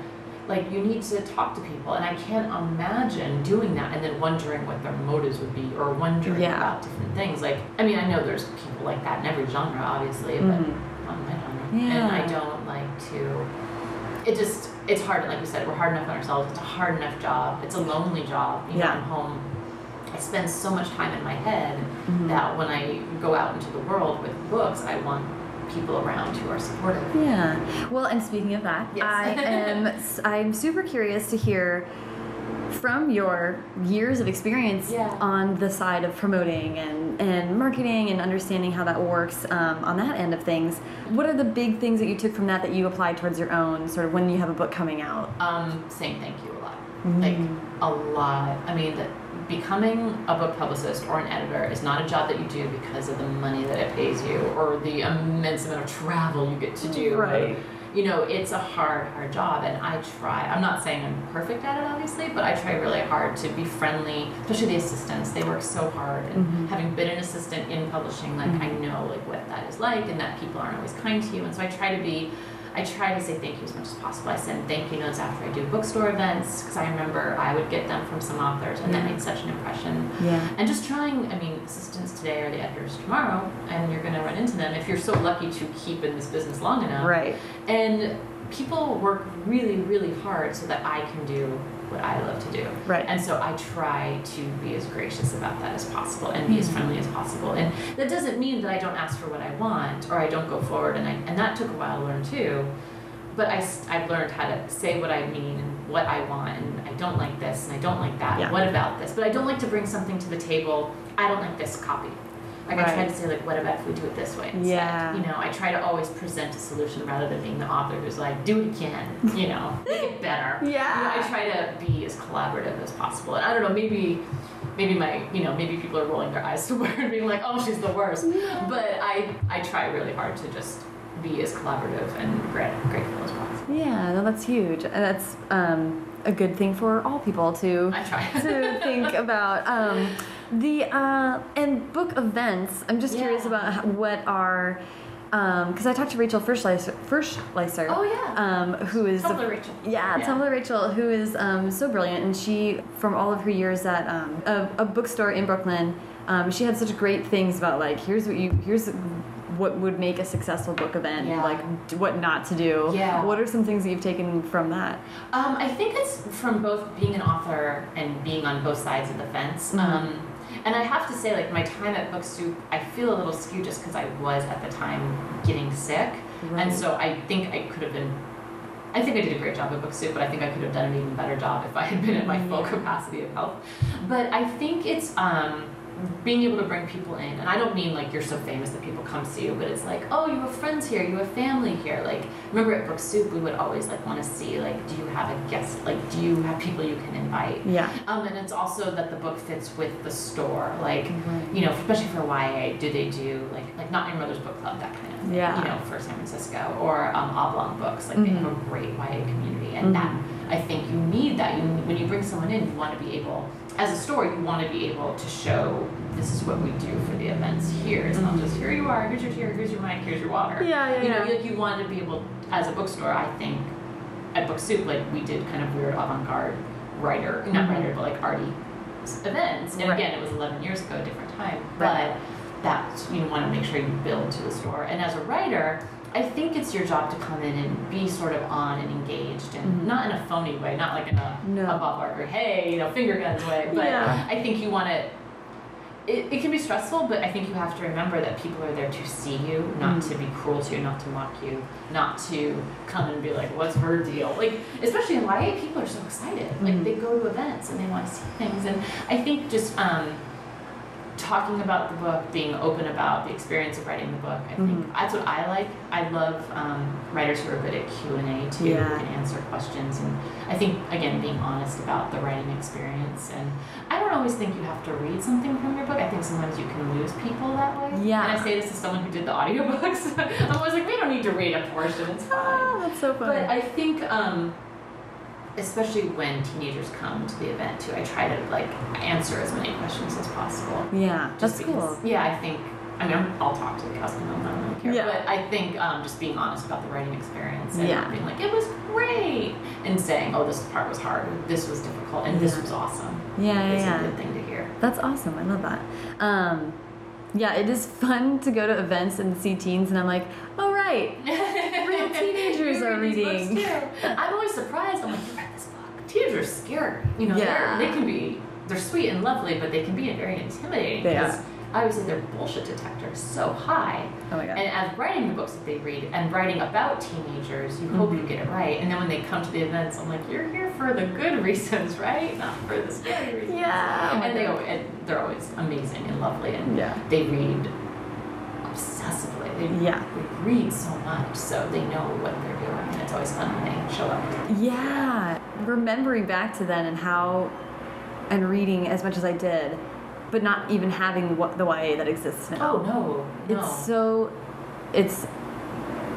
like you need to talk to people. And I can't imagine doing that and then wondering what their motives would be, or wondering Yeah. about different things. Like I mean, I know there's people like that in every genre, obviously, but Mhm. not my genre. And I don't like to. It just it's hard. Like we said, we're hard enough on ourselves. It's a hard enough job. It's a lonely job. You know, Yeah. I'm home. I spend so much time in my head Mhm. that when I go out into the world with books, I want people around who are supportive. Yeah. Well, and speaking of that, Yes. I am I'm super curious to hear from your years of experience Yeah. on the side of promoting and, and marketing and understanding how that works um, on that end of things, what are the big things that you took from that that you applied towards your own, sort of when you have a book coming out? Um, saying thank you a lot. Mm. Like a lot. I mean, that becoming a book publicist or an editor is not a job that you do because of the money that it pays you or the immense amount of travel you get to do. Right. You know, it's a hard, hard job, and I try. I'm not saying I'm perfect at it, obviously, but I try really hard to be friendly, especially the assistants. They work so hard, and Mhm. having been an assistant in publishing, like I know like what that is like, and that people aren't always kind to you, and so I try to be I try to say thank you as much as possible. I send thank you notes after I do bookstore events because I remember I would get them from some authors, and that made such an impression. Yeah. And just trying, I mean, assistants today are the editors tomorrow, and you're going to run into them if you're so lucky to keep in this business long enough. Right. And people work really, really hard so that I can do what I love to do. Right. And so I try to be as gracious about that as possible and be as mm-hmm. friendly as possible. And that doesn't mean that I don't ask for what I want or I don't go forward. And I, and that took a while to learn too. But I, I've learned how to say what I mean and what I want. And I don't like this and I don't like that. Yeah. What about this? But I don't like to bring something to the table. I don't like this copy. Like I try to say like, what about if we do it this way instead? Yeah. You know, I try to always present a solution rather than being the author who's like, do it again. You know, make it better. Yeah. You know, I try to be as collaborative as possible. And I don't know, maybe maybe my you know, maybe people are rolling their eyes somewhere and being like, oh she's the worst. But I I try really hard to just be as collaborative and gra- grateful as possible. Yeah, no, that's huge. And that's um, a good thing for all people to I try. to think about. Um, the uh, and book events. I'm just curious about what are because I talked to Rachel Fershleiser, Fershleiser Oh, yeah. um, who is Tumblr Rachel. Yeah, Yeah. Tumblr Rachel, who is um, so brilliant, and she, from all of her years at um, a, a bookstore in Brooklyn, um, she had such great things about like here's what you here's what would make a successful book event, Yeah. like what not to do. Yeah. What are some things that you've taken from that? Um, I think it's from both being an author and being on both sides of the fence. Mhm. Um, and I have to say, like my time at Book Soup, I feel a little skewed just because I was at the time getting sick, Right. and so I think I could have been. I think I did a great job at Book Soup, but I think I could have done an even better job if I had been at my full capacity of health. But I think it's um, being able to bring people in, and I don't mean like you're so famous that people come see you, but it's like, oh, you have friends here, you have family here. Like, remember at Book Soup, we would always like want to see like, do you have a guest? Like, do you have people you can invite? Yeah. Um, and it's also that the book fits with the store, like Right. you know, especially for YA. Do they do like like not Your Mother's Book Club that kind of thing? Yeah. You know, for San Francisco or um, Oblong Books, like they have a great YA community, and that I think you need that. You when you bring someone in, you want to be able, as a store, you want to be able to show this is what we do for the events here. It's not just here you are, here's your chair, here's your mic, here's your water. Yeah, yeah, You know, yeah. like you want to be able, as a bookstore, I think at Book Soup, like we did kind of weird avant-garde writer, not Mhm. writer, but like arty events. And Right. again, it was 11 years ago, a different time. Right. But that you want to make sure you build to the store. And as a writer, I think it's your job to come in and be sort of on and engaged, and Mhm. not in a phony way, not like in a, No. a Bob Barker, hey, you know, finger guns way. But Yeah. I think you want to. It, it can be stressful, but I think you have to remember that people are there to see you, not Mhm. to be cruel to you, not to mock you, not to come and be like, "What's her deal?" Like, especially in YA, people are so excited. Like, they go to events and they want to see things, and I think just um, talking about the book, being open about the experience of writing the book. I think Mhm. that's what I like. I love um, writers who are good at Q and A too, Yeah. who can answer questions, and I think again being honest about the writing experience. And I don't always think you have to read something from your book. I think sometimes you can lose people that way. Yeah. And I say this as someone who did the audiobooks. I'm always like, we don't need to read a portion. It's fine. Ah, that's so funny. But I think, um, especially when teenagers come to the event too, I try to like answer as many questions as possible. yeah, Just that's because- cool. Yeah, I think. I mean, I'm, I'll talk to the cows and I don't really care. Yeah. But I think um, just being honest about the writing experience and Yeah. being like, it was great, and saying, oh, this part was hard, this was difficult, and this was awesome. Yeah, yeah, yeah. a good thing to hear. That's awesome. I love that. Um, yeah, it is fun to go to events and see teens, and I'm like, oh right, real teenagers are reading. I'm always surprised. I'm like, Teenagers are scary. You know, Yeah. they're, can be, they're sweet and lovely, but they can be very intimidating They because. I would say their bullshit detector is so high. Oh my god. And as writing the books that they read and writing about teenagers, you hope you Mhm. get it right. And then when they come to the events, I'm like, you're here for the good reasons, right? Not for the scary reasons. Yeah. Oh and they and they're always amazing and lovely, and Yeah. they read obsessively. They, Yeah. they read so much, so they know what they're doing, and it's always fun when they show up. Yeah, remembering back to then and how, and reading as much as I did, but not even having what the YA that exists now. Oh no, no. It's so, it's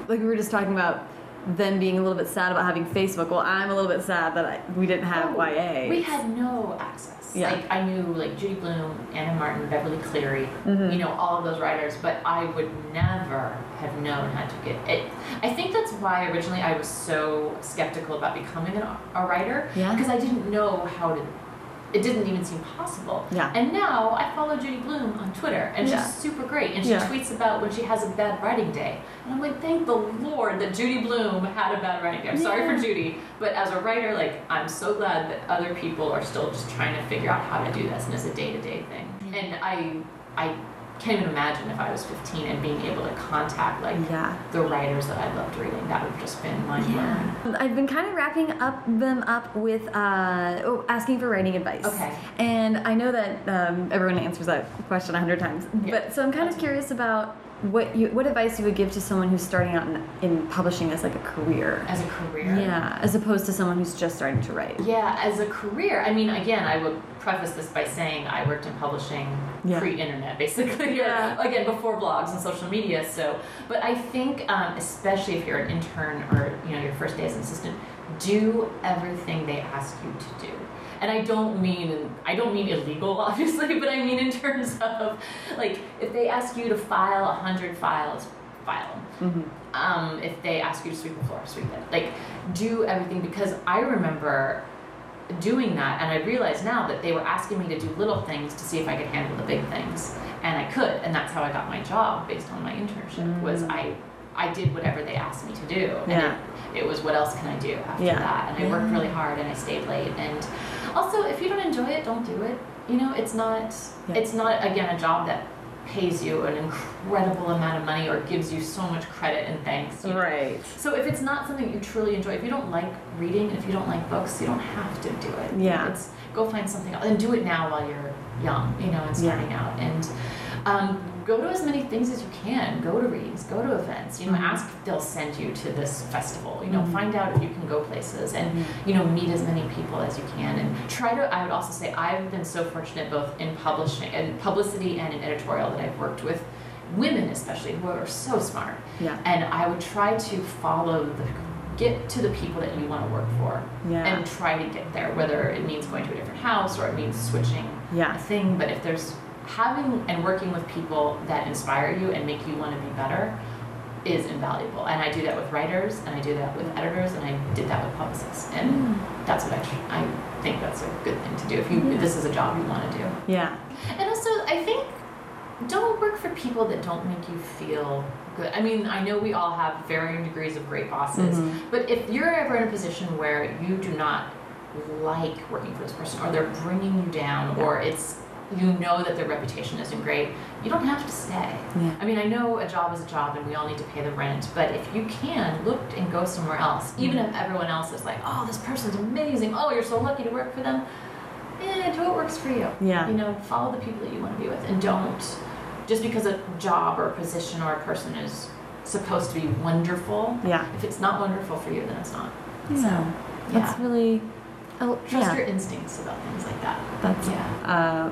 like we were just talking about them being a little bit sad about having Facebook. Well, I'm a little bit sad that I, we didn't have Oh, YA. We had no access. Yeah. Like I knew like Judy Blume, Anna Martin, Beverly Cleary, Mhm. you know, all of those writers, but I would never have known how to get it. I think that's why originally I was so skeptical about becoming an, a writer. Yeah. Because I didn't know how to. It didn't even seem possible. Yeah. And now I follow Judy Blume on Twitter, and Yeah. she's super great. And she Yeah. tweets about when she has a bad writing day. And I'm like, thank the Lord that Judy Blume had a bad writing day. I'm sorry for Judy, but as a writer, like, I'm so glad that other people are still just trying to figure out how to do this, and it's a day to day thing. And I, I can't even imagine if I was 15 and being able to contact like Yeah. the writers that I loved reading. That would have just been mind blowing. Yeah. I've been kind of wrapping up them up with uh, oh, asking for writing advice. Okay. And I know that um, everyone answers that question a hundred times, Yeah. but so I'm kind of curious about what you what advice you would give to someone who's starting out in, in publishing as like a career. As a career. Yeah, as opposed to someone who's just starting to write. Yeah, as a career, I mean, again, I would preface this by saying I worked in publishing Yeah. pre-internet, basically. Yeah. Or, again, before blogs and social media. So, but I think, um, especially if you're an intern or you know your first day as an assistant, do everything they ask you to do. And I don't mean I don't mean illegal, obviously, but I mean in terms of like if they ask you to file a hundred files, file them Mm-hmm. um, if they ask you to sweep the floor, sweep it. Like, do everything because I remember doing that, and I realize now that they were asking me to do little things to see if I could handle the big things, and I could, and that's how I got my job based on my internship. Was Mm. I I did whatever they asked me to do, and Yeah. it, it was what else can I do after Yeah. that, and I worked really hard, and I stayed late, and also if you don't enjoy it, don't do it. You know, it's not Yeah. it's not again a job that pays you an incredible amount of money or gives you so much credit and thanks. Right. So if it's not something you truly enjoy, if you don't like reading, if you don't like books, you don't have to do it. Yeah. It's go find something else and do it now while you're young, you know, and Yeah. starting out. And um, go to as many things as you can. Go to readings, go to events. You know, Mhm. ask if they'll send you to this festival. You know, Mhm. find out if you can go places and Mhm. you know meet as many people as you can and try to. I would also say I've been so fortunate both in publishing and publicity and in editorial that I've worked with women especially who are so smart Yeah. and I would try to follow the get to the people that you want to work for Yeah. and try to get there whether it means going to a different house or it means switching Yeah. a thing but if there's having and working with people that inspire you and make you want to be better is invaluable. And I do that with writers and I do that with editors and I did that with publicists. And that's what I I think that's a good thing to do. If you if this is a job you want to do. Yeah. and also, I think don't work for people that don't make you feel good. I mean, I know we all have varying degrees of great bosses, Mhm. but if you're ever in a position where you do not like working for this person, or they're bringing you down, or it's you know that their reputation isn't great, you don't have to stay. Yeah. I mean, I know a job is a job and we all need to pay the rent, but if you can, look and go somewhere else. Even if everyone else is like, oh, this person's amazing, oh, you're so lucky to work for them, eh, do what works for you. Yeah. You know, follow the people that you want to be with and don't, just because a job or a position or a person is supposed to be wonderful, Yeah. if it's not wonderful for you, then it's not. Yeah. So, That's really. Oh, Trust yeah. your instincts about things like that. That's. Yeah. Uh,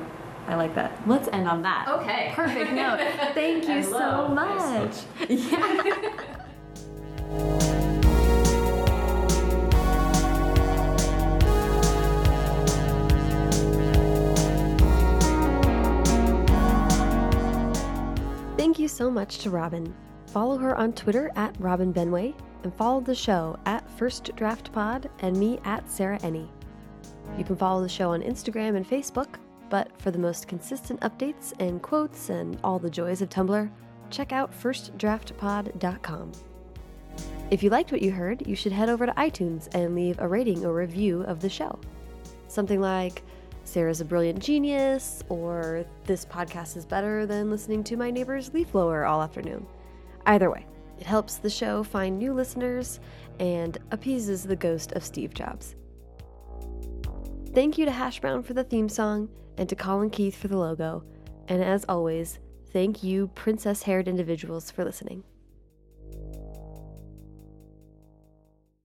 I like that. Let's end on that. Okay. Perfect note. Thank you so much. Yeah. Thank you so much to Robin. Follow her on Twitter at Robin Benway and follow the show at First Draft Pod and me at Sarah Enni. You can follow the show on Instagram and Facebook, but for the most consistent updates and quotes and all the joys of Tumblr, check out firstdraftpod.com. If you liked what you heard, you should head over to iTunes and leave a rating or review of the show. Something like, Sarah's a brilliant genius, or this podcast is better than listening to my neighbor's leaf blower all afternoon. Either way, it helps the show find new listeners and appeases the ghost of Steve Jobs. Thank you to Hash Brown for the theme song and to Colin Keith for the logo. And as always, thank you, princess haired individuals, for listening.